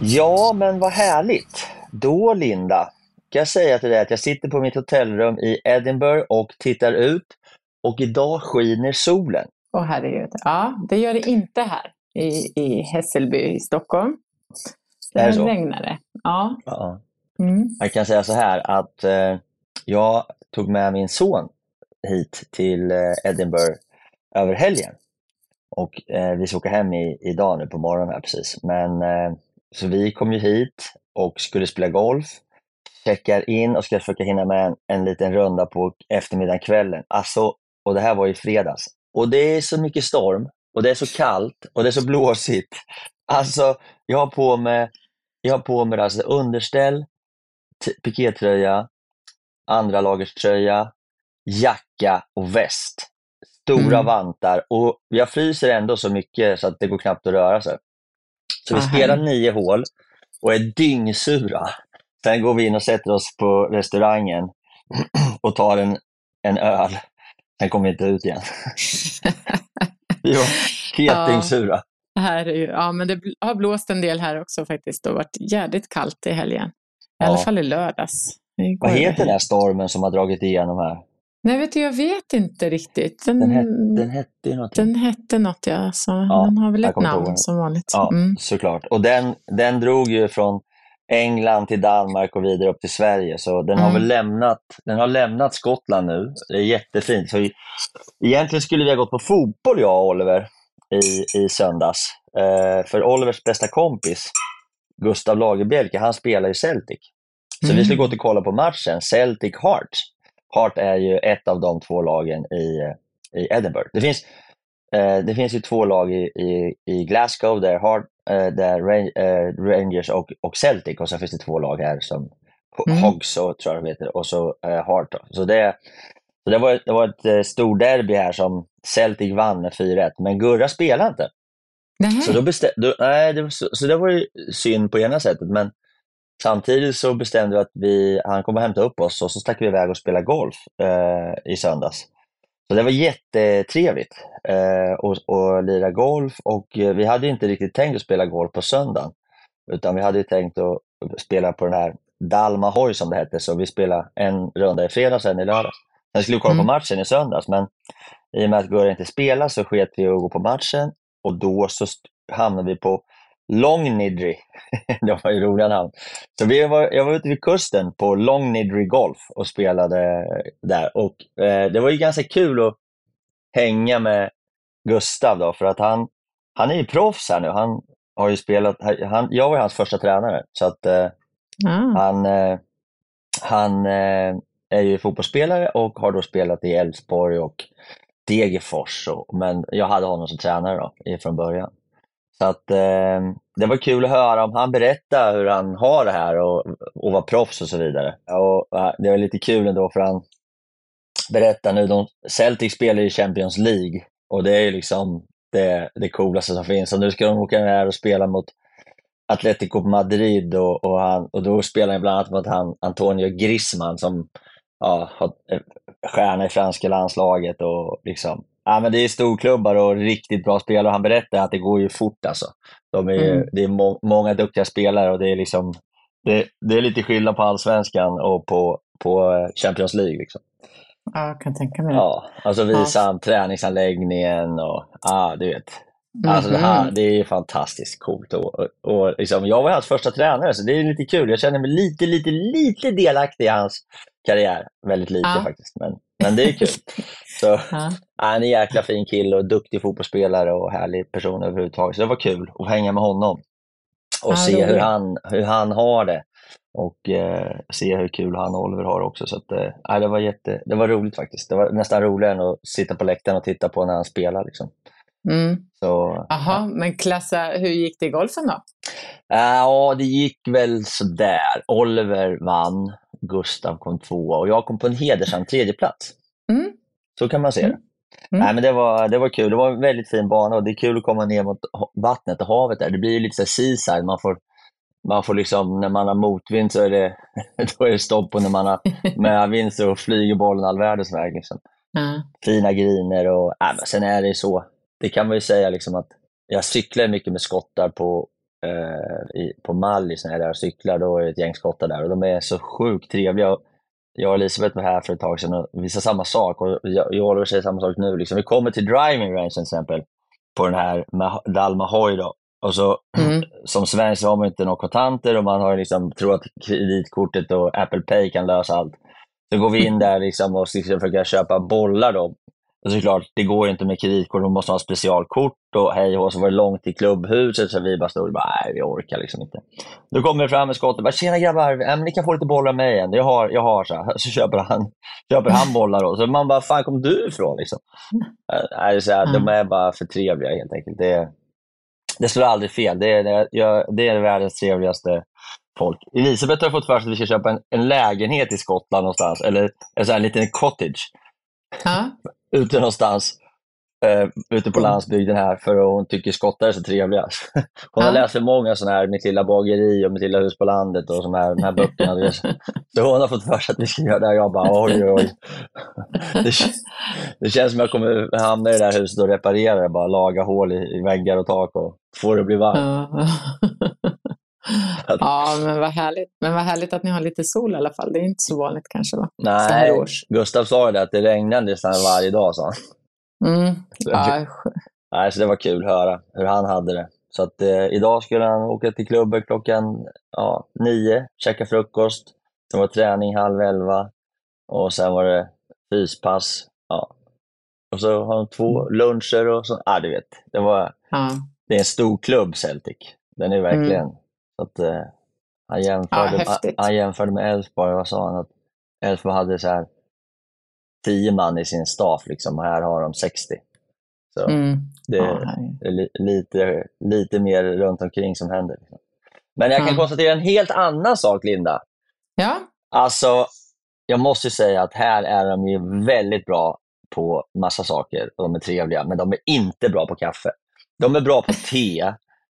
Ja, men vad härligt. Då, Linda, kan jag säga till dig att jag sitter på mitt hotellrum i Edinburgh och tittar ut och idag skiner solen. Åh oh, herregud. Ja, det gör det inte här i, i Hässelby i Stockholm. Det regnar det. Ja. ja. Mm. Jag kan säga så här att eh, jag tog med min son hit till eh, Edinburgh över helgen. Och eh, vi ska åka hem i, idag nu på morgonen här precis. Men eh, så vi kom ju hit och skulle spela golf, checkar in och ska försöka hinna med en, en liten runda på eftermiddagen, kvällen. Alltså, och det här var i fredags. Och det är så mycket storm och det är så kallt och det är så blåsigt. Alltså, jag har på mig, jag har på mig alltså underställ, pikétröja, andra lagerströja, jacka och väst. Stora mm. vantar och jag fryser ändå så mycket så att det går knappt att röra sig. Så vi spelar nio hål och är dyngsura. Sen går vi in och sätter oss på restaurangen *clears throat* och tar en, en öl. Sen kommer vi inte ut igen. *laughs* vi var helt ja. dyngsura. Här är ja, men det har blåst en del här också faktiskt och varit jädrigt kallt i helgen. I ja. alla fall i lördags. Vad heter den här stormen som har dragit igenom här? Nej, vet du, jag vet inte riktigt. Den, den, het, den hette ju någonting. Den hette något, ja. Så ja den har väl ett namn som vanligt. Ja, mm. såklart. Och den, den drog ju från England till Danmark och vidare upp till Sverige. Så den, mm. har väl lämnat, den har lämnat Skottland nu. Det är jättefint. Så egentligen skulle vi ha gått på fotboll, jag och Oliver, i, i söndags. Eh, för Olivers bästa kompis, Gustav Lagerbielke, han spelar i Celtic. Så mm. vi skulle gå och kolla på matchen, Celtic Hearts. Hart är ju ett av de två lagen i, i Edinburgh. Det finns, eh, det finns ju två lag i, i, i Glasgow, där, Hart, eh, där eh, Rangers och, och Celtic och sen finns det två lag här som mm. Hogs tror jag de heter och så eh, Hart. Så det, så det, var, det var ett eh, stort derby här som Celtic vann med 4-1, men Gurra spelade inte. Nej. Så, då bestäm, då, nej, det var, så, så det var ju synd på ena sättet, men samtidigt så bestämde vi att vi, han kommer hämta upp oss och så stack vi iväg och spelade golf eh, i söndags. Så det var jättetrevligt eh, och, och lira golf och eh, vi hade inte riktigt tänkt att spela golf på söndagen. Utan vi hade tänkt att spela på den här Dalmahoy som det hette, så vi spelade en runda i fredags och en i lördag. Sen skulle vi kolla mm. på matchen i söndags, men i och med att Gurra inte spelade så sket vi att gå på matchen och då så hamnade vi på Long Nidri. *laughs* det var ju roliga namn. Så vi var, jag var ute vid kusten på Long Nidri Golf och spelade där. Och eh, Det var ju ganska kul att hänga med Gustav då, för att han, han är ju proffs här nu. Han har ju spelat, han, jag var hans första tränare, så att eh, mm. han, eh, han eh, är ju fotbollsspelare och har då spelat i Elfsborg och Degerfors. Och, men jag hade honom som tränare då, från början. Så att eh, det var kul att höra om han berättar hur han har det här och, och var proffs och så vidare. Och, eh, det var lite kul ändå för han berättar nu, de, Celtic spelar i Champions League och det är liksom det, det coolaste som finns. Och nu ska de åka ner och spela mot Atletico Madrid och, och, han, och då spelar han bland annat mot han, Antonio Griezmann som ja, har eh, stjärna i franska landslaget. Och liksom, ja, men det är storklubbar och riktigt bra spelare. Han berättar att det går ju fort. Alltså. De är, mm. Det är må många duktiga spelare och det är, liksom, det, det, är lite skillnad på allsvenskan och på, på eh, Champions League. Liksom. Ja, jag kan tänka mig det. Ja, alltså visar han ja. träningsanläggningen och ja, du vet. Alltså det, här, mhm. det är fantastiskt coolt. Och, och, och liksom, jag var hans första tränare, så det är lite kul. Jag känner mig lite, lite, lite delaktig i hans karriär. Väldigt lite ja. faktiskt, men, men det är kul. *laughs* Så, ja. Han är en jäkla fin kille och duktig fotbollsspelare och härlig person överhuvudtaget. Så det var kul att hänga med honom och ja, se hur han, hur han har det och eh, se hur kul han och Oliver har också. Så att, eh, det, var jätte, det var roligt faktiskt. Det var nästan roligare än att sitta på läktaren och titta på när han spelar. Liksom. Mm. Så, ja. men klassa, hur gick det i golfen då? Ja, det gick väl sådär. Oliver vann, Gustav kom tvåa och jag kom på en hedersam tredjeplats. Mm. Så kan man se det. Mm. mm. Nej, men det, var, det var kul. Det var en väldigt fin bana och det är kul att komma ner mot vattnet och havet där. Det blir lite så seaside. Man får, man får liksom, när man har motvind så är det, *laughs* då är det stopp och när man har *laughs* medvind så flyger bollen all världens väg. Liksom. Mm. Fina griner och äh, sen är det så. Det kan man ju säga liksom att jag cyklar mycket med skottar på, eh, i, på Mallis när jag är där och cyklar. Då är det ett gäng skottar där och de är så sjukt trevliga. Jag och Elisabeth var här för ett tag sedan och vi sa samma sak och jag, jag och Oliver säger samma sak nu. Liksom. Vi kommer till driving range till exempel på den här Dalmahoy då. Och så, mm. *clears throat* Som svensk har man inte några kontanter och man har liksom, tror att kreditkortet och Apple Pay kan lösa allt. Så går vi in där liksom och försöker köpa bollar då och såklart, det går inte med kreditkort, man måste ha specialkort och hej och så var det långt till klubbhuset så vi bara stod och bara, nej vi orkar liksom inte. Då kommer det fram en skott och bara, tjena grabbar, äh, ni kan få lite bollar av mig igen. Jag har, jag har så här. *laughs* Så köper han, köper han bollar då. Så man bara, fan kom du ifrån liksom? Äh, så här, De är bara för trevliga helt enkelt. Det, det slår aldrig fel. Det är, det, jag, det är världens trevligaste folk. Elisabeth har fått för sig att vi ska köpa en, en lägenhet i Skottland någonstans, eller en, så här, en liten cottage. Ja *laughs* ute någonstans eh, ute på mm. landsbygden här för att hon tycker skottar är så trevliga. *laughs* Hon har läst för många sådana här Mitt lilla bageri och Mitt lilla hus på landet och såna här, de här böckerna. *laughs* Så hon har fått för sig att vi ska göra det och jag bara oj, oj. *laughs* Det, det känns som jag kommer hamna i det där huset och reparera det, bara laga hål i, i väggar och tak och få det att bli varmt. ja, men vad härligt. Men vad härligt att ni har lite sol i alla fall. Det är inte så vanligt kanske va? Nej, Gustav sa ju det att det regnade nästan varje dag sa han. Mm. Ja. Nej, så det var kul att höra hur han hade det. Så att eh, idag skulle han åka till klubben klockan ja, nio, käka frukost. Sen var träning halv elva och sen var det fyspass. Ja. Och så har de två mm. luncher och så. Ja, du vet. Det, var, ja. det är en stor klubb Celtic. Den är verkligen mm. Så att, eh, han, jämförde, ja, han jämförde med Elfsborg, vad sa han? Att Elfsborg hade så här tio man i sin staff liksom, och här har de 60. Så mm. det är li, lite, lite mer runt omkring som händer. Liksom. Men jag kan mm. konstatera en helt annan sak, Linda. Ja? Alltså, jag måste säga att här är de ju väldigt bra på massa saker och de är trevliga, men de är inte bra på kaffe. De är bra på te,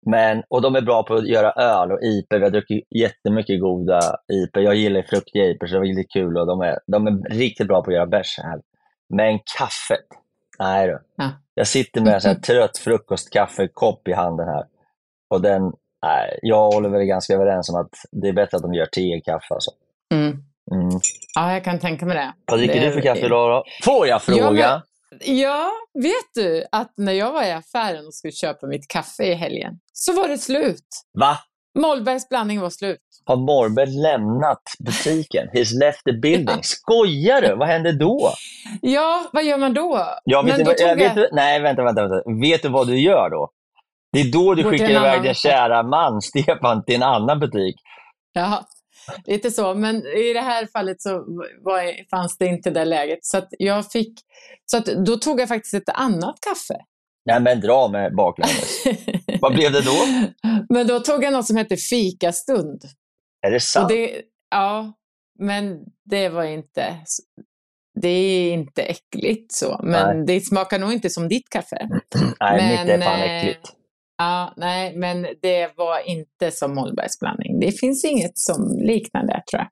Men, och de är bra på att göra öl och IPA. Vi har druckit jättemycket goda IPA. Jag gillar fruktiga IPA, så det var riktigt kul. Och de, är, de är riktigt bra på att göra bärs här. Men kaffet, nej du. Ja. Jag sitter med en sån här *laughs* trött frukostkaffekopp i handen här. Och den, nej, jag Oliver är ganska överens om att det är bättre att de gör te kaffe. Alltså. Mm. Mm. Ja, jag kan tänka mig det. Vad dricker Det- du för kaffe idag då? Får jag fråga? Ja, men- Ja, vet du att när jag var i affären och skulle köpa mitt kaffe i helgen så var det slut. Va? Mollbergs blandning var slut. Har Morberg lämnat butiken? He's left the building. *laughs* Skojar du? Vad händer då? Ja, vad gör man då? Ja, vet Men du, då jag, vet du, nej, vänta, vänta, vänta. Vet du vad du gör då? Det är då du till skickar iväg din kära man, *laughs* Stefan, till en annan butik. Ja, lite så. Men i det här fallet så var, fanns det inte det läget. Så att jag fick... Så att då tog jag faktiskt ett annat kaffe. Nej, men dra med baklänges. *laughs* Vad blev det då? Men då tog jag något som hette fikastund. Är det sant? Det, ja, men det var inte... Det är inte äckligt så, men det smakar nog inte som ditt kaffe. nej, mitt är fan äckligt. Ja, nej, men det var inte som Mollbergs blandning. Det finns inget som liknar det, tror jag.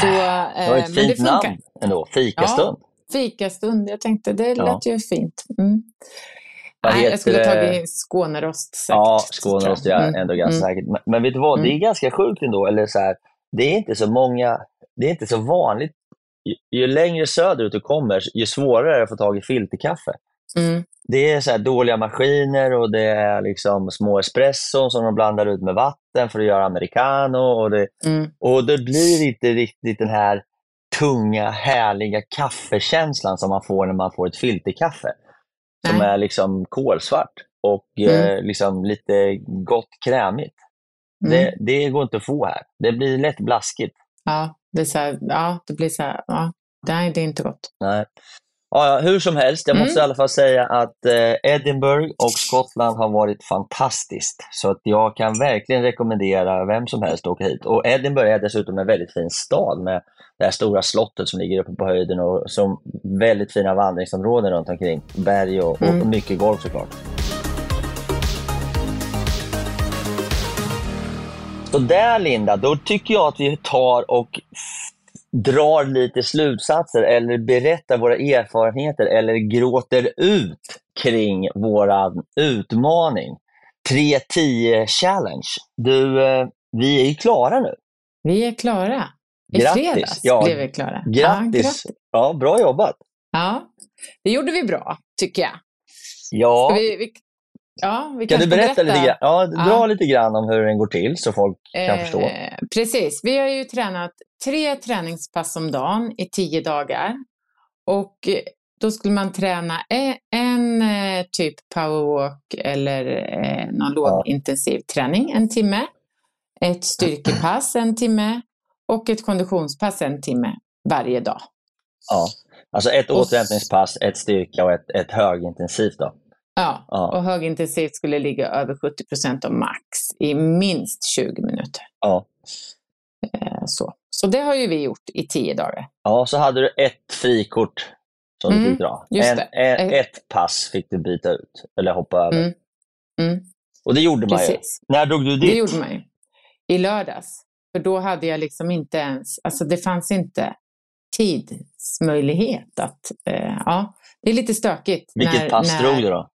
Så, Det var eh, ett men det fint funkar. namn ändå. Fikastund. Fikastund, jag tänkte det Ja. lät ju fint. Mm. Nej, heter jag skulle det? tagit Skånerost säkert. Ja, Skånerost jag. är Mm, ändå ganska mm. säkert. Men, men vet du vad? Det är Mm. ganska sjukt ändå. Eller så här, det är inte så många, det är inte så vanligt. Ju, ju längre söderut du kommer, ju svårare är det att få tag i filterkaffe. Mm. Det är så dåliga maskiner och det är liksom små espresson som de blandar ut med vatten för att göra americano. Och det, Mm. och det blir inte riktigt den här tunga, härliga kaffekänslan som man får när man får ett filterkaffe. Som Nej. är liksom kolsvart och eh, liksom lite gott krämigt. Mm. Det, det går inte att få här. Det blir lätt blaskigt. Ja, det, är så här, ja, det blir så här, ja, det är inte gott. Nej. Ja, hur som helst, jag måste Mm. i alla fall säga att eh, Edinburgh och Skottland har varit fantastiskt. Så att jag kan verkligen rekommendera vem som helst att åka hit. Och Edinburgh är dessutom en väldigt fin stad med det här stora slottet som ligger uppe på höjden och som väldigt fina vandringsområden runt omkring. Berg och, och Mm. mycket golf såklart. Så där Linda, då tycker jag att vi tar och drar lite slutsatser eller berättar våra erfarenheter eller gråter ut kring våran utmaning. 3-10 challenge. Du, eh, vi är ju klara nu. Vi är klara. I Grattis. fredags Ja, blev vi klara. Ja, Grattis! grattis. Ja, bra jobbat! Ja, det gjorde vi bra, tycker jag. Ja, Ska vi, vi, ja, vi kan du berätta, ska lite grann? Ja, dra Ja. lite grann om hur den går till så folk kan Eh, förstå. Precis, vi har ju tränat tre träningspass om dagen i tio dagar. Och eh, då skulle man träna e- en eh, typ powerwalk eller eh, någon lågintensiv träning en timme. Ett *clears throat* styrkepass en timme och ett konditionspass en timme varje dag. Ja. Alltså ett återhämtningspass, ett styrka och ett, ett högintensivt. Då. Ja, Ja. och högintensivt skulle ligga över 70 procent av max i minst 20 minuter. Ja. Eh, Så. så det har ju vi gjort i tio dagar. ja, så hade du ett frikort som du Mm, fick dra. just En, det. en, Eh. ett pass fick du byta ut eller hoppa över. Mm. Mm. Och det gjorde man ju. Precis. När drog du Det dit? gjorde man ju. I lördags. För då hade jag liksom inte ens, alltså det fanns inte tidsmöjlighet att, eh, ja, det är lite stökigt. Vilket när, pass när, drog du då?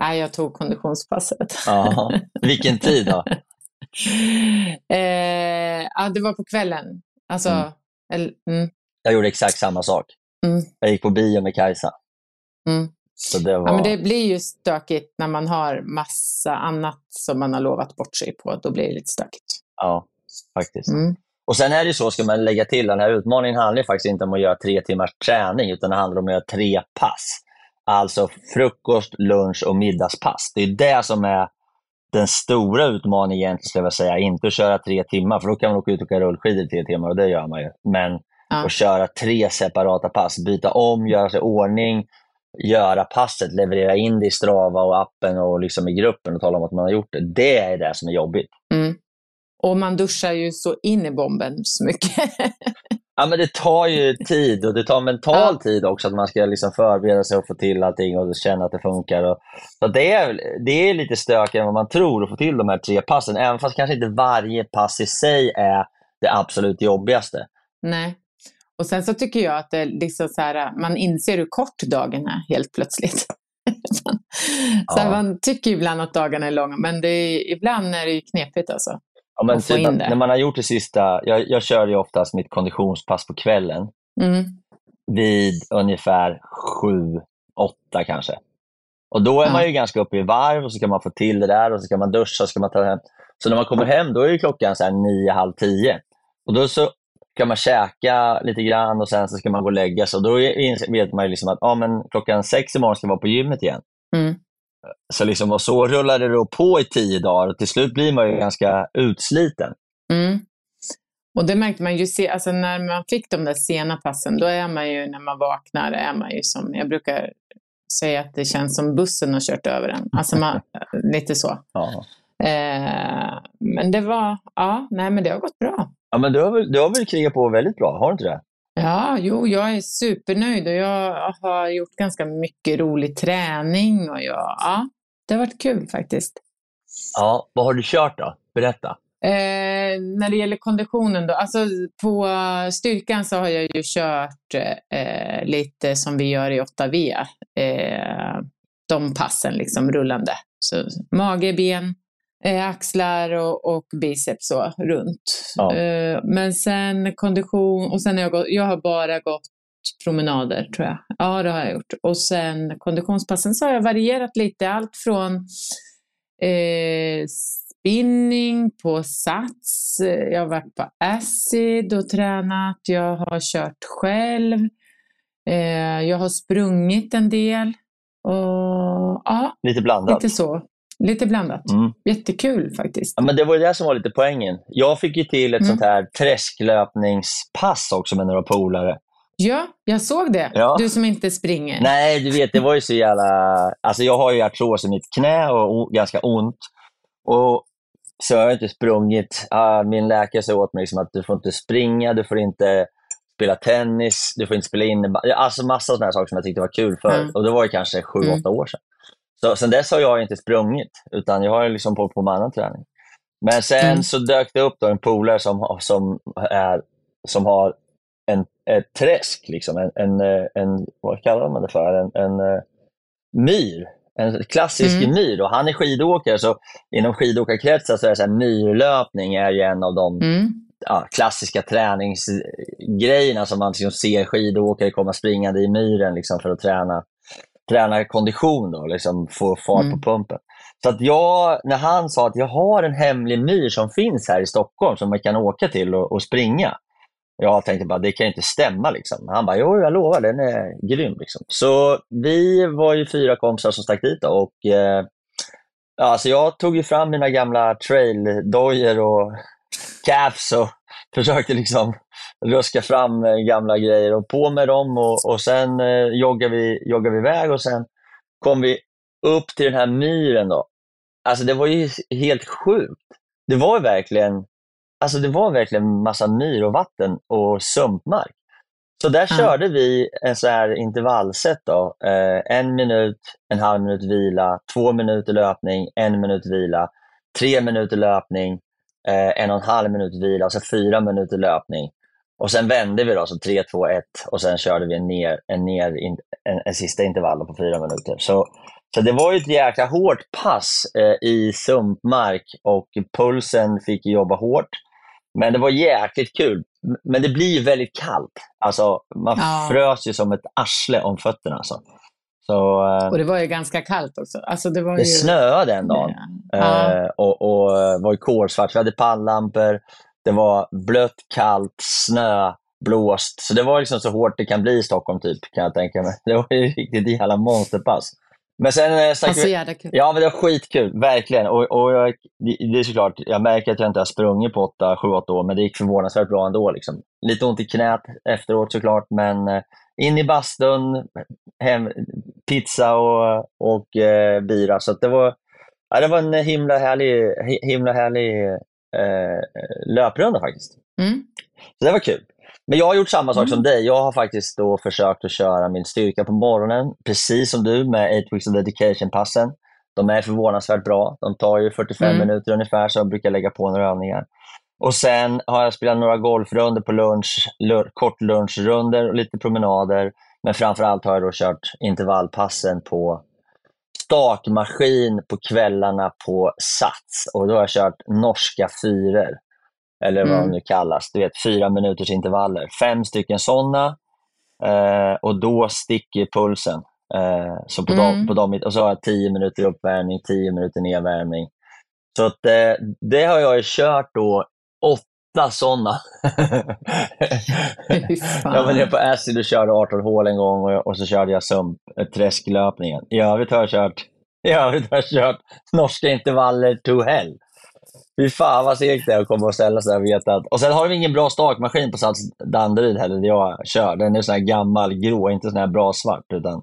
Nej, jag tog konditionspasset. Ja. Vilken tid då? *laughs* eh, ja, det var på kvällen. Alltså, Mm. eller, mm, Jag gjorde exakt samma sak. Mm. Jag gick på bio med Kajsa. mm. Så det var... Ja, men det blir ju stökigt när man har massa annat som man har lovat bort sig på. Då blir det lite stökigt. Ja, faktiskt. Mm. Och sen är det så, ska man lägga till, den här utmaningen handlar faktiskt inte om att göra tre timmars träning, utan det handlar om att göra tre pass. Alltså frukost, lunch och middagspass. Det är det som är den stora utmaningen egentligen, skulle jag säga. Inte att köra tre timmar, för då kan man åka ut och åka rullskidor i tre timmar och det gör man ju. Men Ja. att köra tre separata pass, byta om, göra sig i ordning, göra passet, leverera in det i Strava och appen och liksom i gruppen och tala om att man har gjort det. Det är det som är jobbigt. Mm. Och man duschar ju så in i bomben så mycket. *laughs* Ja, men det tar ju tid och det tar mental Ja. tid också att man ska liksom förbereda sig och få till allting och känna att det funkar. Och, så det är, det är lite stökigare än vad man tror att få till de här tre passen, även fast kanske inte varje pass i sig är det absolut jobbigaste. Nej. Och sen så tycker jag att det liksom så här, man inser hur kort dagen är helt plötsligt. *laughs* så Ja. Man tycker ibland att dagarna är långa, men det är, ibland är det ju knepigt alltså. Ja, men typ när man har gjort det sista, jag, jag kör ju oftast mitt konditionspass på kvällen Mm. vid ungefär sju, åtta kanske. Och då är Ja. man ju ganska uppe i varv och så kan man få till det där och så ska man duscha och så ska man ta hem. Så när man kommer hem då är klockan så här nio, halv tio. Och då så kan man käka lite grann och sen så ska man gå och lägga sig. Och då vet man ju liksom att ja, men klockan sex i morgon ska jag vara på gymmet igen. Mm. Så, liksom, och så rullar det på i tio dagar och till slut blir man ju ganska utsliten. Mm. Och det märkte man ju, se, alltså när man fick de där sena passen, då är man ju, när man vaknar, är man ju som, jag brukar säga att det känns som bussen har kört över en. Alltså man, *laughs* lite så. Ja. Eh, men det var, ja, nej men det har gått bra. Ja, men du har, väl, du har väl krigat på väldigt bra, har du inte det? Ja, jo, jag är supernöjd och jag har gjort ganska mycket rolig träning och jag, ja, det har varit kul faktiskt. Ja. Vad har du kört då? Berätta. Eh, när det gäller konditionen då, alltså på styrkan så har jag ju kört eh, lite som vi gör i 8V. Eh, de passen liksom rullande. Så mage, ben, eh, axlar och, och biceps så runt. Ja. Eh, men sen kondition och sen har jag, gått, jag har bara gått promenader tror jag. Ja, det har jag gjort. Och sen konditionspassen så har jag varierat lite. Allt från eh, spinning på sats, jag har varit på acid och tränat, jag har kört själv, eh, jag har sprungit en del. Och ja, Lite blandat. lite så. Lite blandat. Mm. Jättekul faktiskt. Ja, men det var det som var lite poängen. Jag fick ju till ett Mm. sånt här träsklöpningspass också med några polare. Ja, jag såg det. Ja. Du som inte springer. Nej, du vet, det var ju så jävla... Alltså jag har ju artros i mitt knä och ganska ont. Och så har jag inte sprungit. Ah, min läkare sa åt mig liksom att du får inte springa, du får inte spela tennis, du får inte spela innebandy. Alltså massa sådana saker som jag tyckte var kul förr. Mm. Och det var ju kanske sju, Mm. åtta år sedan. Så sen dess har jag inte sprungit, utan jag har liksom på, på med annan träning. Men sen Mm. så dök det upp då en polare som, som, är, som har en, ett träsk, liksom. en, en, en, vad kallar man det för? En, en eh, myr. En klassisk Mm. myr. Och han är skidåkare, så inom skidåkarkretsar så är så här, myrlöpning är ju en av de Mm. ja, klassiska träningsgrejerna som man liksom ser skidåkare komma springande i myren liksom, för att träna, träna kondition, då, liksom, få fart Mm. på pumpen. Så att jag, när han sa att jag har en hemlig myr som finns här i Stockholm som man kan åka till och, och springa. Jag tänkte bara, det kan ju inte stämma. Liksom. Han bara, jo jag lovar, den är grym. Liksom. Så vi var ju fyra kompisar som stack dit då, och eh, ja, alltså jag tog ju fram mina gamla traildojor och *laughs* caps och *laughs* försökte liksom ruska fram eh, gamla grejer och på med dem och, och sen eh, joggade, vi, joggade vi iväg och sen kom vi upp till den här myren då. Alltså det var ju helt sjukt. Det var verkligen, alltså det var verkligen massa myr och vatten och sumpmark. Så där Ja. körde vi en så här intervallset då. Eh, en minut, en halv minut vila, två minuter löpning, en minut vila, tre minuter löpning, eh, en och en halv minut vila och så fyra minuter löpning. Och sen vände vi då, så 3, 2, 1 och sen körde vi en, ner, en, ner, en, en sista intervall på fyra minuter. Så, så det var ju ett jäkla hårt pass eh, i sumpmark och pulsen fick jobba hårt. Men det var jäkligt kul. Men det blir väldigt kallt. Alltså, man Ja. frös ju som ett arsle om fötterna. Alltså. Så, eh, Och det var ju ganska kallt också. Alltså det var det ju... snöade den dagen. Ja. Eh, och, och eh, var ju kolsvart. Vi hade palllampor. Det var blött, kallt, snö, blåst. Så det var liksom så hårt det kan bli i Stockholm, typ, kan jag tänka mig. *laughs* Det var ju riktigt jävla monsterpass. Men sen eh, stack Alltså vi... jävla kul. Ja, men det var skitkul. Verkligen. Och, och jag, det är såklart, jag märker att jag inte har sprungit på 8-7-8 år, men det gick förvånansvärt bra ändå. Liksom. Lite ont i knät efteråt såklart, men eh, in i bastun, hem, pizza och, och eh, bira. Så det var, ja, det var en himla härlig, hi- himla härlig eh, löprunda faktiskt. Mm. Så det var kul. Men jag har gjort samma sak Mm. som dig. Jag har faktiskt då försökt att köra min styrka på morgonen, precis som du med 8 weeks of dedication-passen. De är förvånansvärt bra. De tar ju 45 Mm. minuter ungefär, så jag brukar lägga på några övningar. Och Sen har jag spelat några golfrunder på lunch, lu- kort lunchrunder och lite promenader. Men framför allt har jag då kört intervallpassen på stakmaskin på kvällarna på Sats. Och då har jag kört norska fyror, eller vad Mm. de nu kallas. Du vet, fyra minuters intervaller. Fem stycken sådana. Eh, och då sticker pulsen. Eh, så på Mm. dem, på dem, och så har jag tio minuter uppvärmning, tio minuter nedvärmning. Så att, eh, det har jag kört då åtta sådana. Jag var nere på Acid och körde 18 hål en gång och, och så körde jag sump, eh, träsklöpningen. I övrigt har jag kört, i övrigt har jag kört norska intervaller to hell. Fy fan vad segt det är att komma och ställa sig där och veta att... Och sen har vi ingen bra stakmaskin på Sats Danderyd heller, där jag kör. Den är sån här gammal grå, inte sån här bra svart. Utan,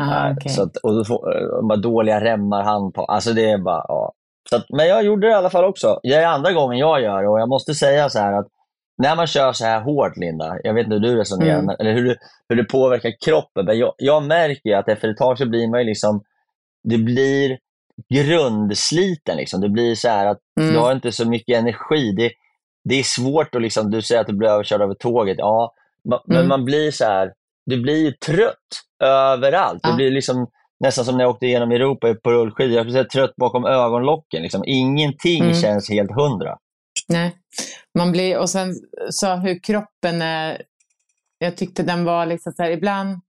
Ah, nej, okej. så att, och då får, eh, dåliga remmar, hand på. Alltså det är bara, ja. Att, men jag gjorde det i alla fall också. Det är andra gången jag gör det och jag måste säga så här att när man kör så här hårt, Linda, jag vet inte hur du resonerar, Mm. men, eller hur, du, hur det påverkar kroppen, men jag, jag märker att efter ett tag så blir man liksom, det blir grundsliten. Liksom. Det blir så här att Mm. du har inte så mycket energi. Det, det är svårt att, liksom, du säger att du blir överkörd av tåget. Ja, ma- men Mm. man blir så här, du blir ju trött överallt. Det Ja. blir liksom nästan som när jag åkte igenom Europa på rullskidor. Jag blev trött bakom ögonlocken. Liksom. Ingenting Mm. känns helt hundra. Nej. Man blir, och sen så hur kroppen är, jag tyckte den var liksom så här, ibland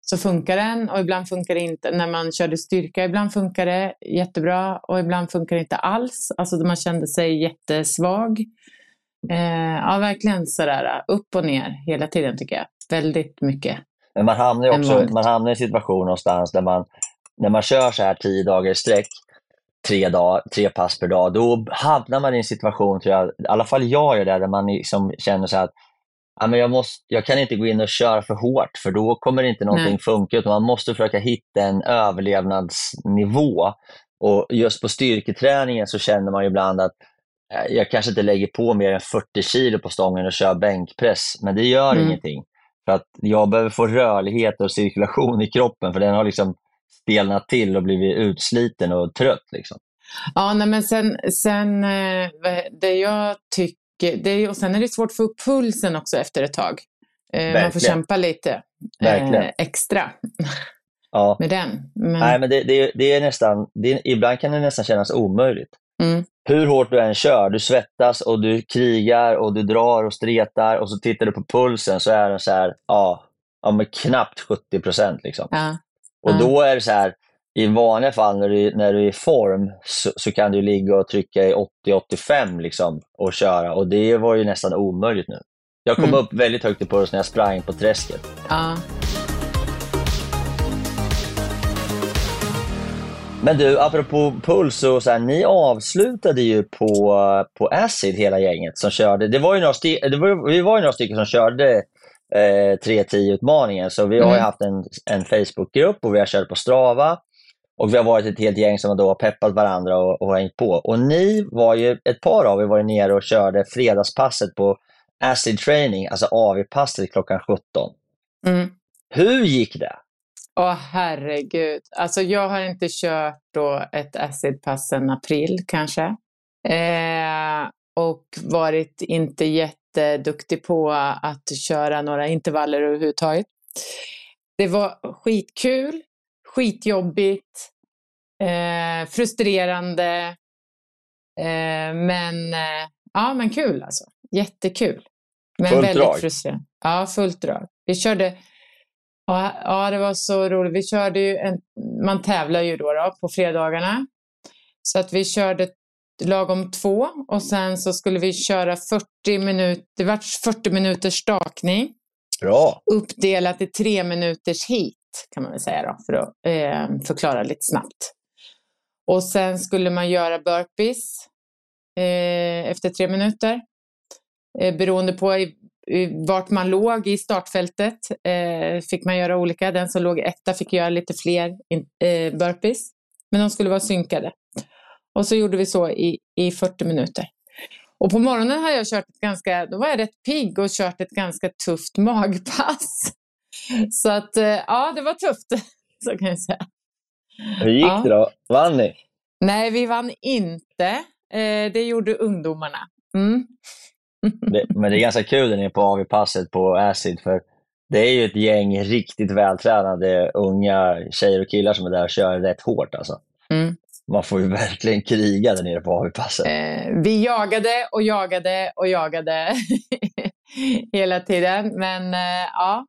så funkar den och ibland funkar det inte. När man körde styrka, ibland funkar det jättebra och ibland funkar det inte alls. Alltså man kände sig jättesvag. Eh, ja, verkligen sådär upp och ner hela tiden tycker jag. Väldigt mycket. Men man hamnar ju också man hamnar i en situation någonstans där man, när man kör så här tio dagar i sträck, tre, dag, tre pass per dag, då hamnar man i en situation, tror jag, i alla fall jag gör det, där man liksom känner så här att ja, men jag, måste, jag kan inte gå in och köra för hårt, för då kommer inte någonting Nej. funka, utan man måste försöka hitta en överlevnadsnivå. Och just på styrketräningen så känner man ibland att eh, jag kanske inte lägger på mer än 40 kilo på stången och kör bänkpress, men det gör Mm. ingenting. För att jag behöver få rörlighet och cirkulation i kroppen, för den har liksom stelnat till och blivit utsliten och trött. Liksom. Ja, nej, men sen, sen eh, det jag tycker, det är, och sen är det svårt att få upp pulsen också efter ett tag. Eh, man får Verkligen. kämpa lite Verkligen. eh, extra Ja. med den. Men, Nej, men det, det, det är nästan, det, ibland kan det nästan kännas omöjligt. Mm, Hur hårt du än kör, du svettas och du krigar och du drar och stretar och så tittar du på pulsen så är den så här, ja, ja men knappt 70 procent. Liksom. ja, Och då är det så här, i vanliga fall när du, när du är i form så, så kan du ligga och trycka i 80-85 liksom, och köra och det var ju nästan omöjligt nu. Jag kom Mm. upp väldigt högt i puls när jag sprang på träsket. ja. Men du, apropå puls, och så här, ni avslutade ju på, på Acid hela gänget som körde. Det var ju några, sti- det var, vi var ju några stycken som körde eh, 3.10-utmaningen, så vi har ju Mm. haft en, en Facebookgrupp och vi har kört på Strava. Och vi har varit ett helt gäng som då har peppat varandra och, och hängt på. Och ni var ju, ett par av er var ju nere och körde fredagspasset på Acid Training, alltså AV-passet klockan 17. Mm. Hur gick det? Åh herregud. Alltså jag har inte kört då ett acidpass sedan april kanske. Eh, och varit inte jätteduktig på att köra några intervaller överhuvudtaget. Det var skitkul, skitjobbigt, eh, frustrerande. Eh, men, eh, ja, men kul alltså. Jättekul. Men Fullt väldigt drag. frustrerande. Ja, fullt drag. Vi körde Ja, ja, det var så roligt. Vi körde ju en, man tävlar ju då, då på fredagarna. Så att vi körde lagom två och sen så skulle vi köra 40 minuter, det var 40 minuters stakning Bra. uppdelat i tre minuters hit kan man väl säga då, för att eh, förklara lite snabbt. Och sen skulle man göra burpees eh, efter tre minuter. Eh, beroende på vart man låg i startfältet eh, fick man göra olika. Den som låg etta fick göra lite fler eh, burpees. Men de skulle vara synkade. Och så gjorde vi så i, i 40 minuter. Och på morgonen har jag kört ett ganska, då var jag rätt pigg och kört ett ganska tufft *laughs* magpass. Så att eh, ja, det var tufft, *laughs* så kan jag säga. Hur gick Ja. det då? Vann ni? Nej, vi vann inte. Eh, det gjorde ungdomarna. Mm. Det, *laughs* men det är ganska kul när ni är på AV-passet på Acid, för det är ju ett gäng riktigt vältränade unga tjejer och killar som är där och kör rätt hårt. Alltså. Mm. Man får ju verkligen kriga där nere på AV-passet. Eh, vi jagade och jagade och jagade *laughs* hela tiden. Men eh, ja,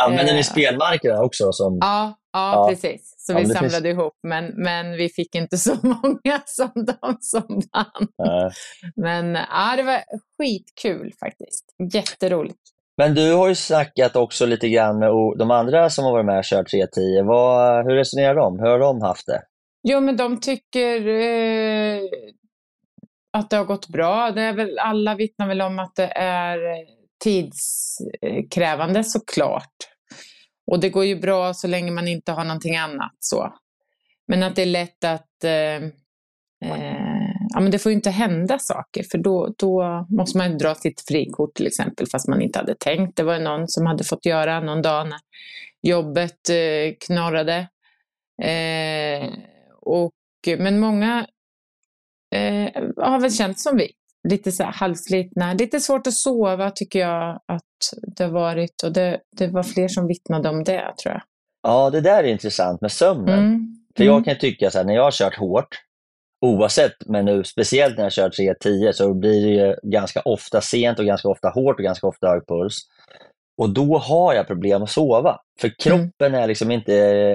Använder ni eh, spelmarkerna också? Som, ja, ja, precis. Så Ja, vi samlade finns- ihop. Men, men vi fick inte *laughs* så många som de som vann. Eh, Men ja, det var skitkul faktiskt. Jätteroligt. Men du har ju snackat också lite grann med de andra som har varit med och kört 310. Vad, hur resonerar de? Hur har de haft det? Jo, men de tycker eh, att det har gått bra. Det är väl, alla vittnar väl om att det är tidskrävande såklart. Och det går ju bra så länge man inte har någonting annat. så. Men att det är lätt att... Eh, eh, ja, men det får ju inte hända saker för då, då måste man ju dra sitt frikort till exempel fast man inte hade tänkt. Det var ju någon som hade fått göra någon dag när jobbet eh, knorrade. Eh, och, men många eh, har väl känt som vi. Lite så här halvslitna. Lite svårt att sova tycker jag att det har varit. Och det, det var fler som vittnade om det tror jag. Ja, det där är intressant med sömnen. Mm. För Mm. jag kan tycka så här, när jag har kört hårt, oavsett, men nu speciellt när jag kör 310 så blir det ju ganska ofta sent och ganska ofta hårt och ganska ofta hög puls. Och då har jag problem att sova. För kroppen är liksom inte,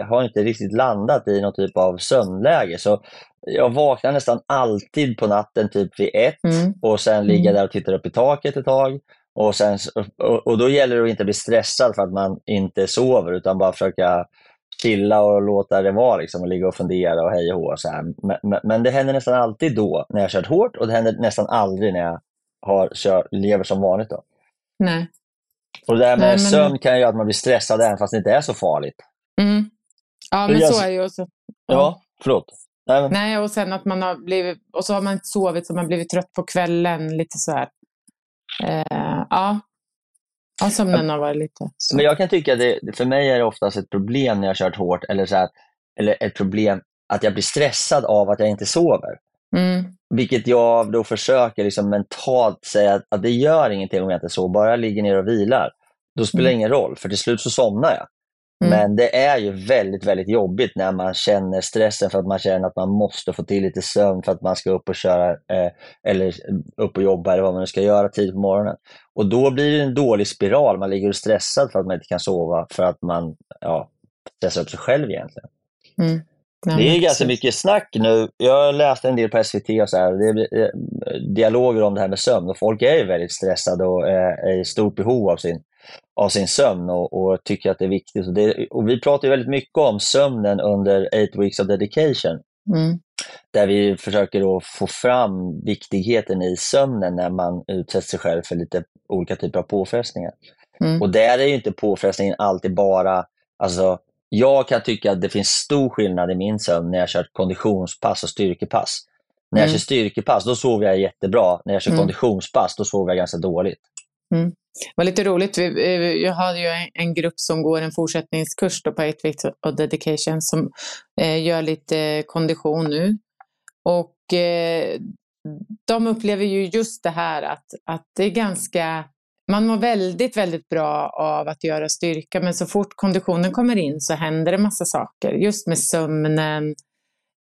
har inte riktigt landat i någon typ av sömnläge. Så jag vaknar nästan alltid på natten typ vid ett Mm. och sen ligga Mm. där och titta upp i taket ett tag. Och, sen, och, och då gäller det att inte bli stressad för att man inte sover utan bara försöka chilla och låta det vara liksom, och ligga och fundera och hej och hå. Men, men, men det händer nästan alltid då när jag kört hårt och det händer nästan aldrig när jag har kört, lever som vanligt. Då. Nej. Och det där med Nej, men- sömn kan ju göra att man blir stressad även fast det inte är så farligt. Mm. Ja, men jag- så är det ju också. Ja, förlåt. Nej, men, Nej, och sen att man har blivit, och så har man inte sovit så man har blivit trött på kvällen, lite så här. Eh, ja. Ja, sömnen har varit lite så. men jag kan tycka att det, för mig är det oftast ett problem när jag har kört hårt eller, så här, eller ett problem att jag blir stressad av att jag inte sover. Mm. Vilket jag då försöker liksom mentalt säga att, att det gör ingenting om jag inte sover, bara jag ligger ner och vilar. Då spelar det Mm. ingen roll, för till slut så somnar jag. Mm. Men det är ju väldigt, väldigt jobbigt när man känner stressen för att man känner att man måste få till lite sömn för att man ska upp och köra eh, eller upp och jobba eller vad man nu ska göra tidigt på morgonen. Och då blir det en dålig spiral. Man ligger stressad för att man inte kan sova för att man ja, stressar upp sig själv egentligen. Mm. Ja, Det är ganska precis. mycket snack nu. Jag läste en del på SVT och så här. Det är eh, dialoger om det här med sömn och folk är ju väldigt stressade och eh, är i stort behov av sin, av sin sömn och, och tycker att det är viktigt. Och, det, och vi pratar väldigt mycket om sömnen under Eight Weeks of Dedication Mm. där vi försöker då få fram viktigheten i sömnen när man utsätter sig själv för lite olika typer av påfrestningar. Mm. Och där är ju inte påfrestningen alltid bara, alltså jag kan tycka att det finns stor skillnad i min sömn när jag kört konditionspass och styrkepass. När jag Mm. kör styrkepass, då sover jag jättebra. När jag kör Mm. konditionspass, då sover jag ganska dåligt. Det var lite roligt. Jag har ju en- grupp som går en fortsättningskurs på Eight Weeks of Dedication som eh, gör lite kondition nu. Och eh, de upplever ju just det här att, att det är ganska... Man mår väldigt, väldigt bra av att göra styrka men så fort konditionen kommer in så händer det massa saker. Just med sömnen,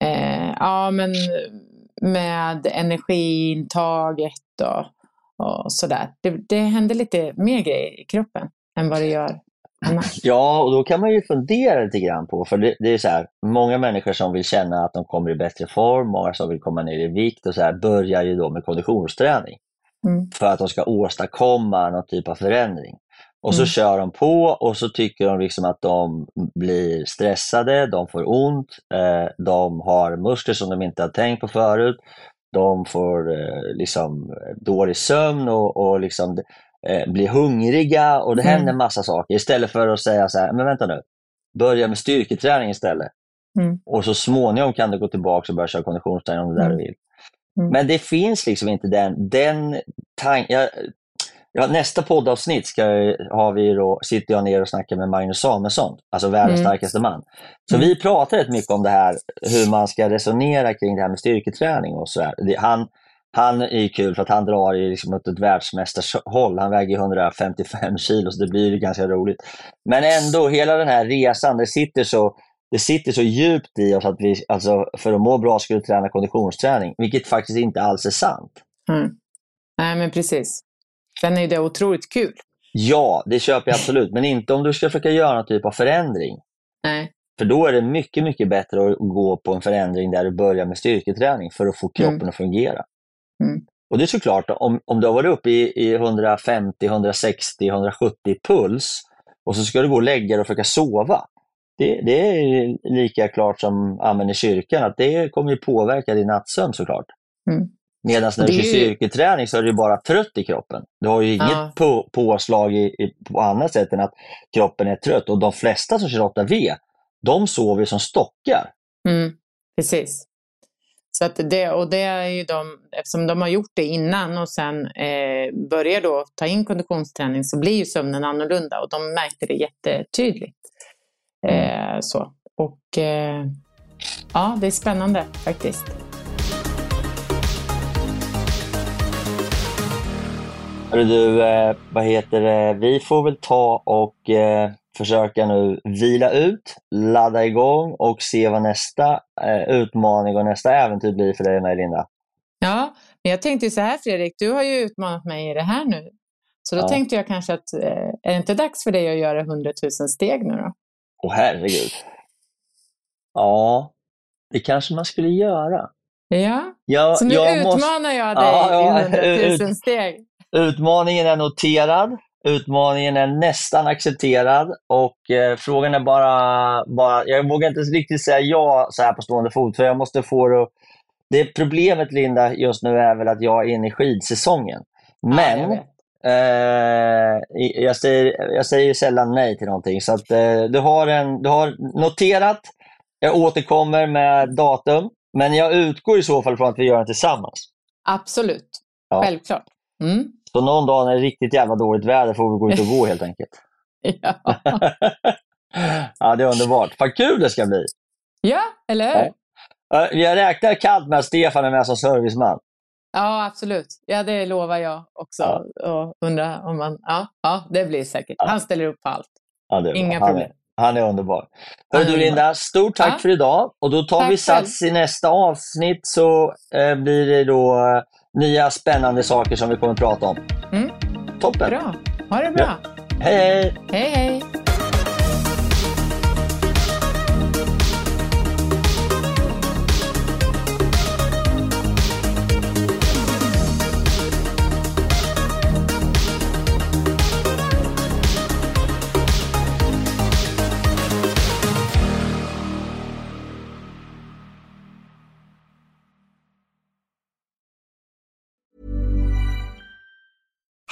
eh, ja men med energiintaget och, och sådär. Det, det händer lite mer grejer i kroppen än vad det gör annars. *laughs* Ja, och då kan man ju fundera lite grann på, för det, det är så här, många människor som vill känna att de kommer i bättre form, många som vill komma ner i vikt och så här, börjar ju då med konditionsträning. Mm. för att de ska åstadkomma någon typ av förändring. Och så Mm. kör de på och så tycker de liksom att de blir stressade, de får ont, eh, de har muskler som de inte har tänkt på förut, de får eh, liksom dålig sömn och, och liksom, eh, blir hungriga och det Mm. händer massa saker. Istället för att säga så här, men vänta nu, börja med styrketräning istället. Mm. Och så småningom kan du gå tillbaka och börja köra konditionsträning om är där Mm. du vill. Mm. Men det finns liksom inte den, den tanken. Ja, nästa poddavsnitt ska, har vi då, sitter jag ner och snackar med Magnus Samuelsson, alltså världens mm. starkaste man. Så mm. vi pratar rätt mycket om det här, hur man ska resonera kring det här med styrketräning och så Han, han är kul för att han drar i liksom åt ett världsmästarhåll. Han väger 155 kilo, så det blir ganska roligt. Men ändå, hela den här resan, det sitter så, det sitter så djupt i oss att vi alltså, för att må bra skulle träna konditionsträning, vilket faktiskt inte alls är sant. Mm. Nej, men precis. Sen är det otroligt kul. Ja, det köper jag absolut. Men inte om du ska försöka göra någon typ av förändring. Nej. För då är det mycket, mycket bättre att gå på en förändring där du börjar med styrketräning för att få kroppen mm. att fungera. Mm. Och det är såklart, om, om du har varit uppe i, i 150, 160, 170 puls och så ska du gå och lägga dig och försöka sova. Det, det är lika klart som amen i kyrkan, att det kommer ju påverka din nattsömn såklart. Mm. Medan när du kör styrketräning så är du bara trött i kroppen. Du har ju inget ja. på, påslag i, i, på annat sätt än att kroppen är trött. Och de flesta som kör 8V, de sover som stockar. Mm, precis. Så att det, och det är ju de, eftersom de har gjort det innan och sen eh, börjar då ta in konditionsträning så blir ju sömnen annorlunda och de märkte det jättetydligt. Eh, så. Och eh, ja, det är spännande faktiskt. Hörru du, eh, vad heter det? Vi får väl ta och eh, försöka nu vila ut, ladda igång och se vad nästa eh, utmaning och nästa äventyr blir för dig och mig, Linda. Ja, men jag tänkte så här Fredrik, du har ju utmanat mig i det här nu. Så då ja. tänkte jag kanske att, eh, är det inte dags för dig att göra 100 000 steg nu då? Åh herregud. Ja, det kanske man skulle göra. Ja, ja så nu utmanar måste... jag dig ja, ja, i 100 000 steg. Utmaningen är noterad. Utmaningen är nästan accepterad och eh, frågan är bara, bara, jag vågar inte riktigt säga ja så här på stående fot för jag måste få det Det problemet Linda just nu är väl att jag är inne i skidsäsongen. Men ja, jag, eh, jag, säger, jag säger sällan nej till någonting så att eh, du, har en, du har noterat, jag återkommer med datum, men jag utgår i så fall från att vi gör det tillsammans. Absolut, ja. självklart. Mm. Så någon dag när det är riktigt jävla dåligt väder får vi gå ut och gå *laughs* helt enkelt. ja. *laughs* ja, det är underbart. Vad kul det ska bli! Ja, eller hur? Ja. Jag räknar kallt med att Stefan är med som serviceman. Ja, absolut. Ja, det lovar jag också. Ja. Och undrar om man... Ja, ja, det blir säkert. Ja. Han ställer upp på allt. Ja, Inga han problem. Är, han är underbar. Hör du Linda, stort tack för idag. Och då tar tack vi sats själv. i nästa avsnitt så eh, blir det då eh, nya spännande saker som vi kommer att prata om. Mm. Toppen! Bra. Ha det bra! Ja. Hej, hej! Hej, hej!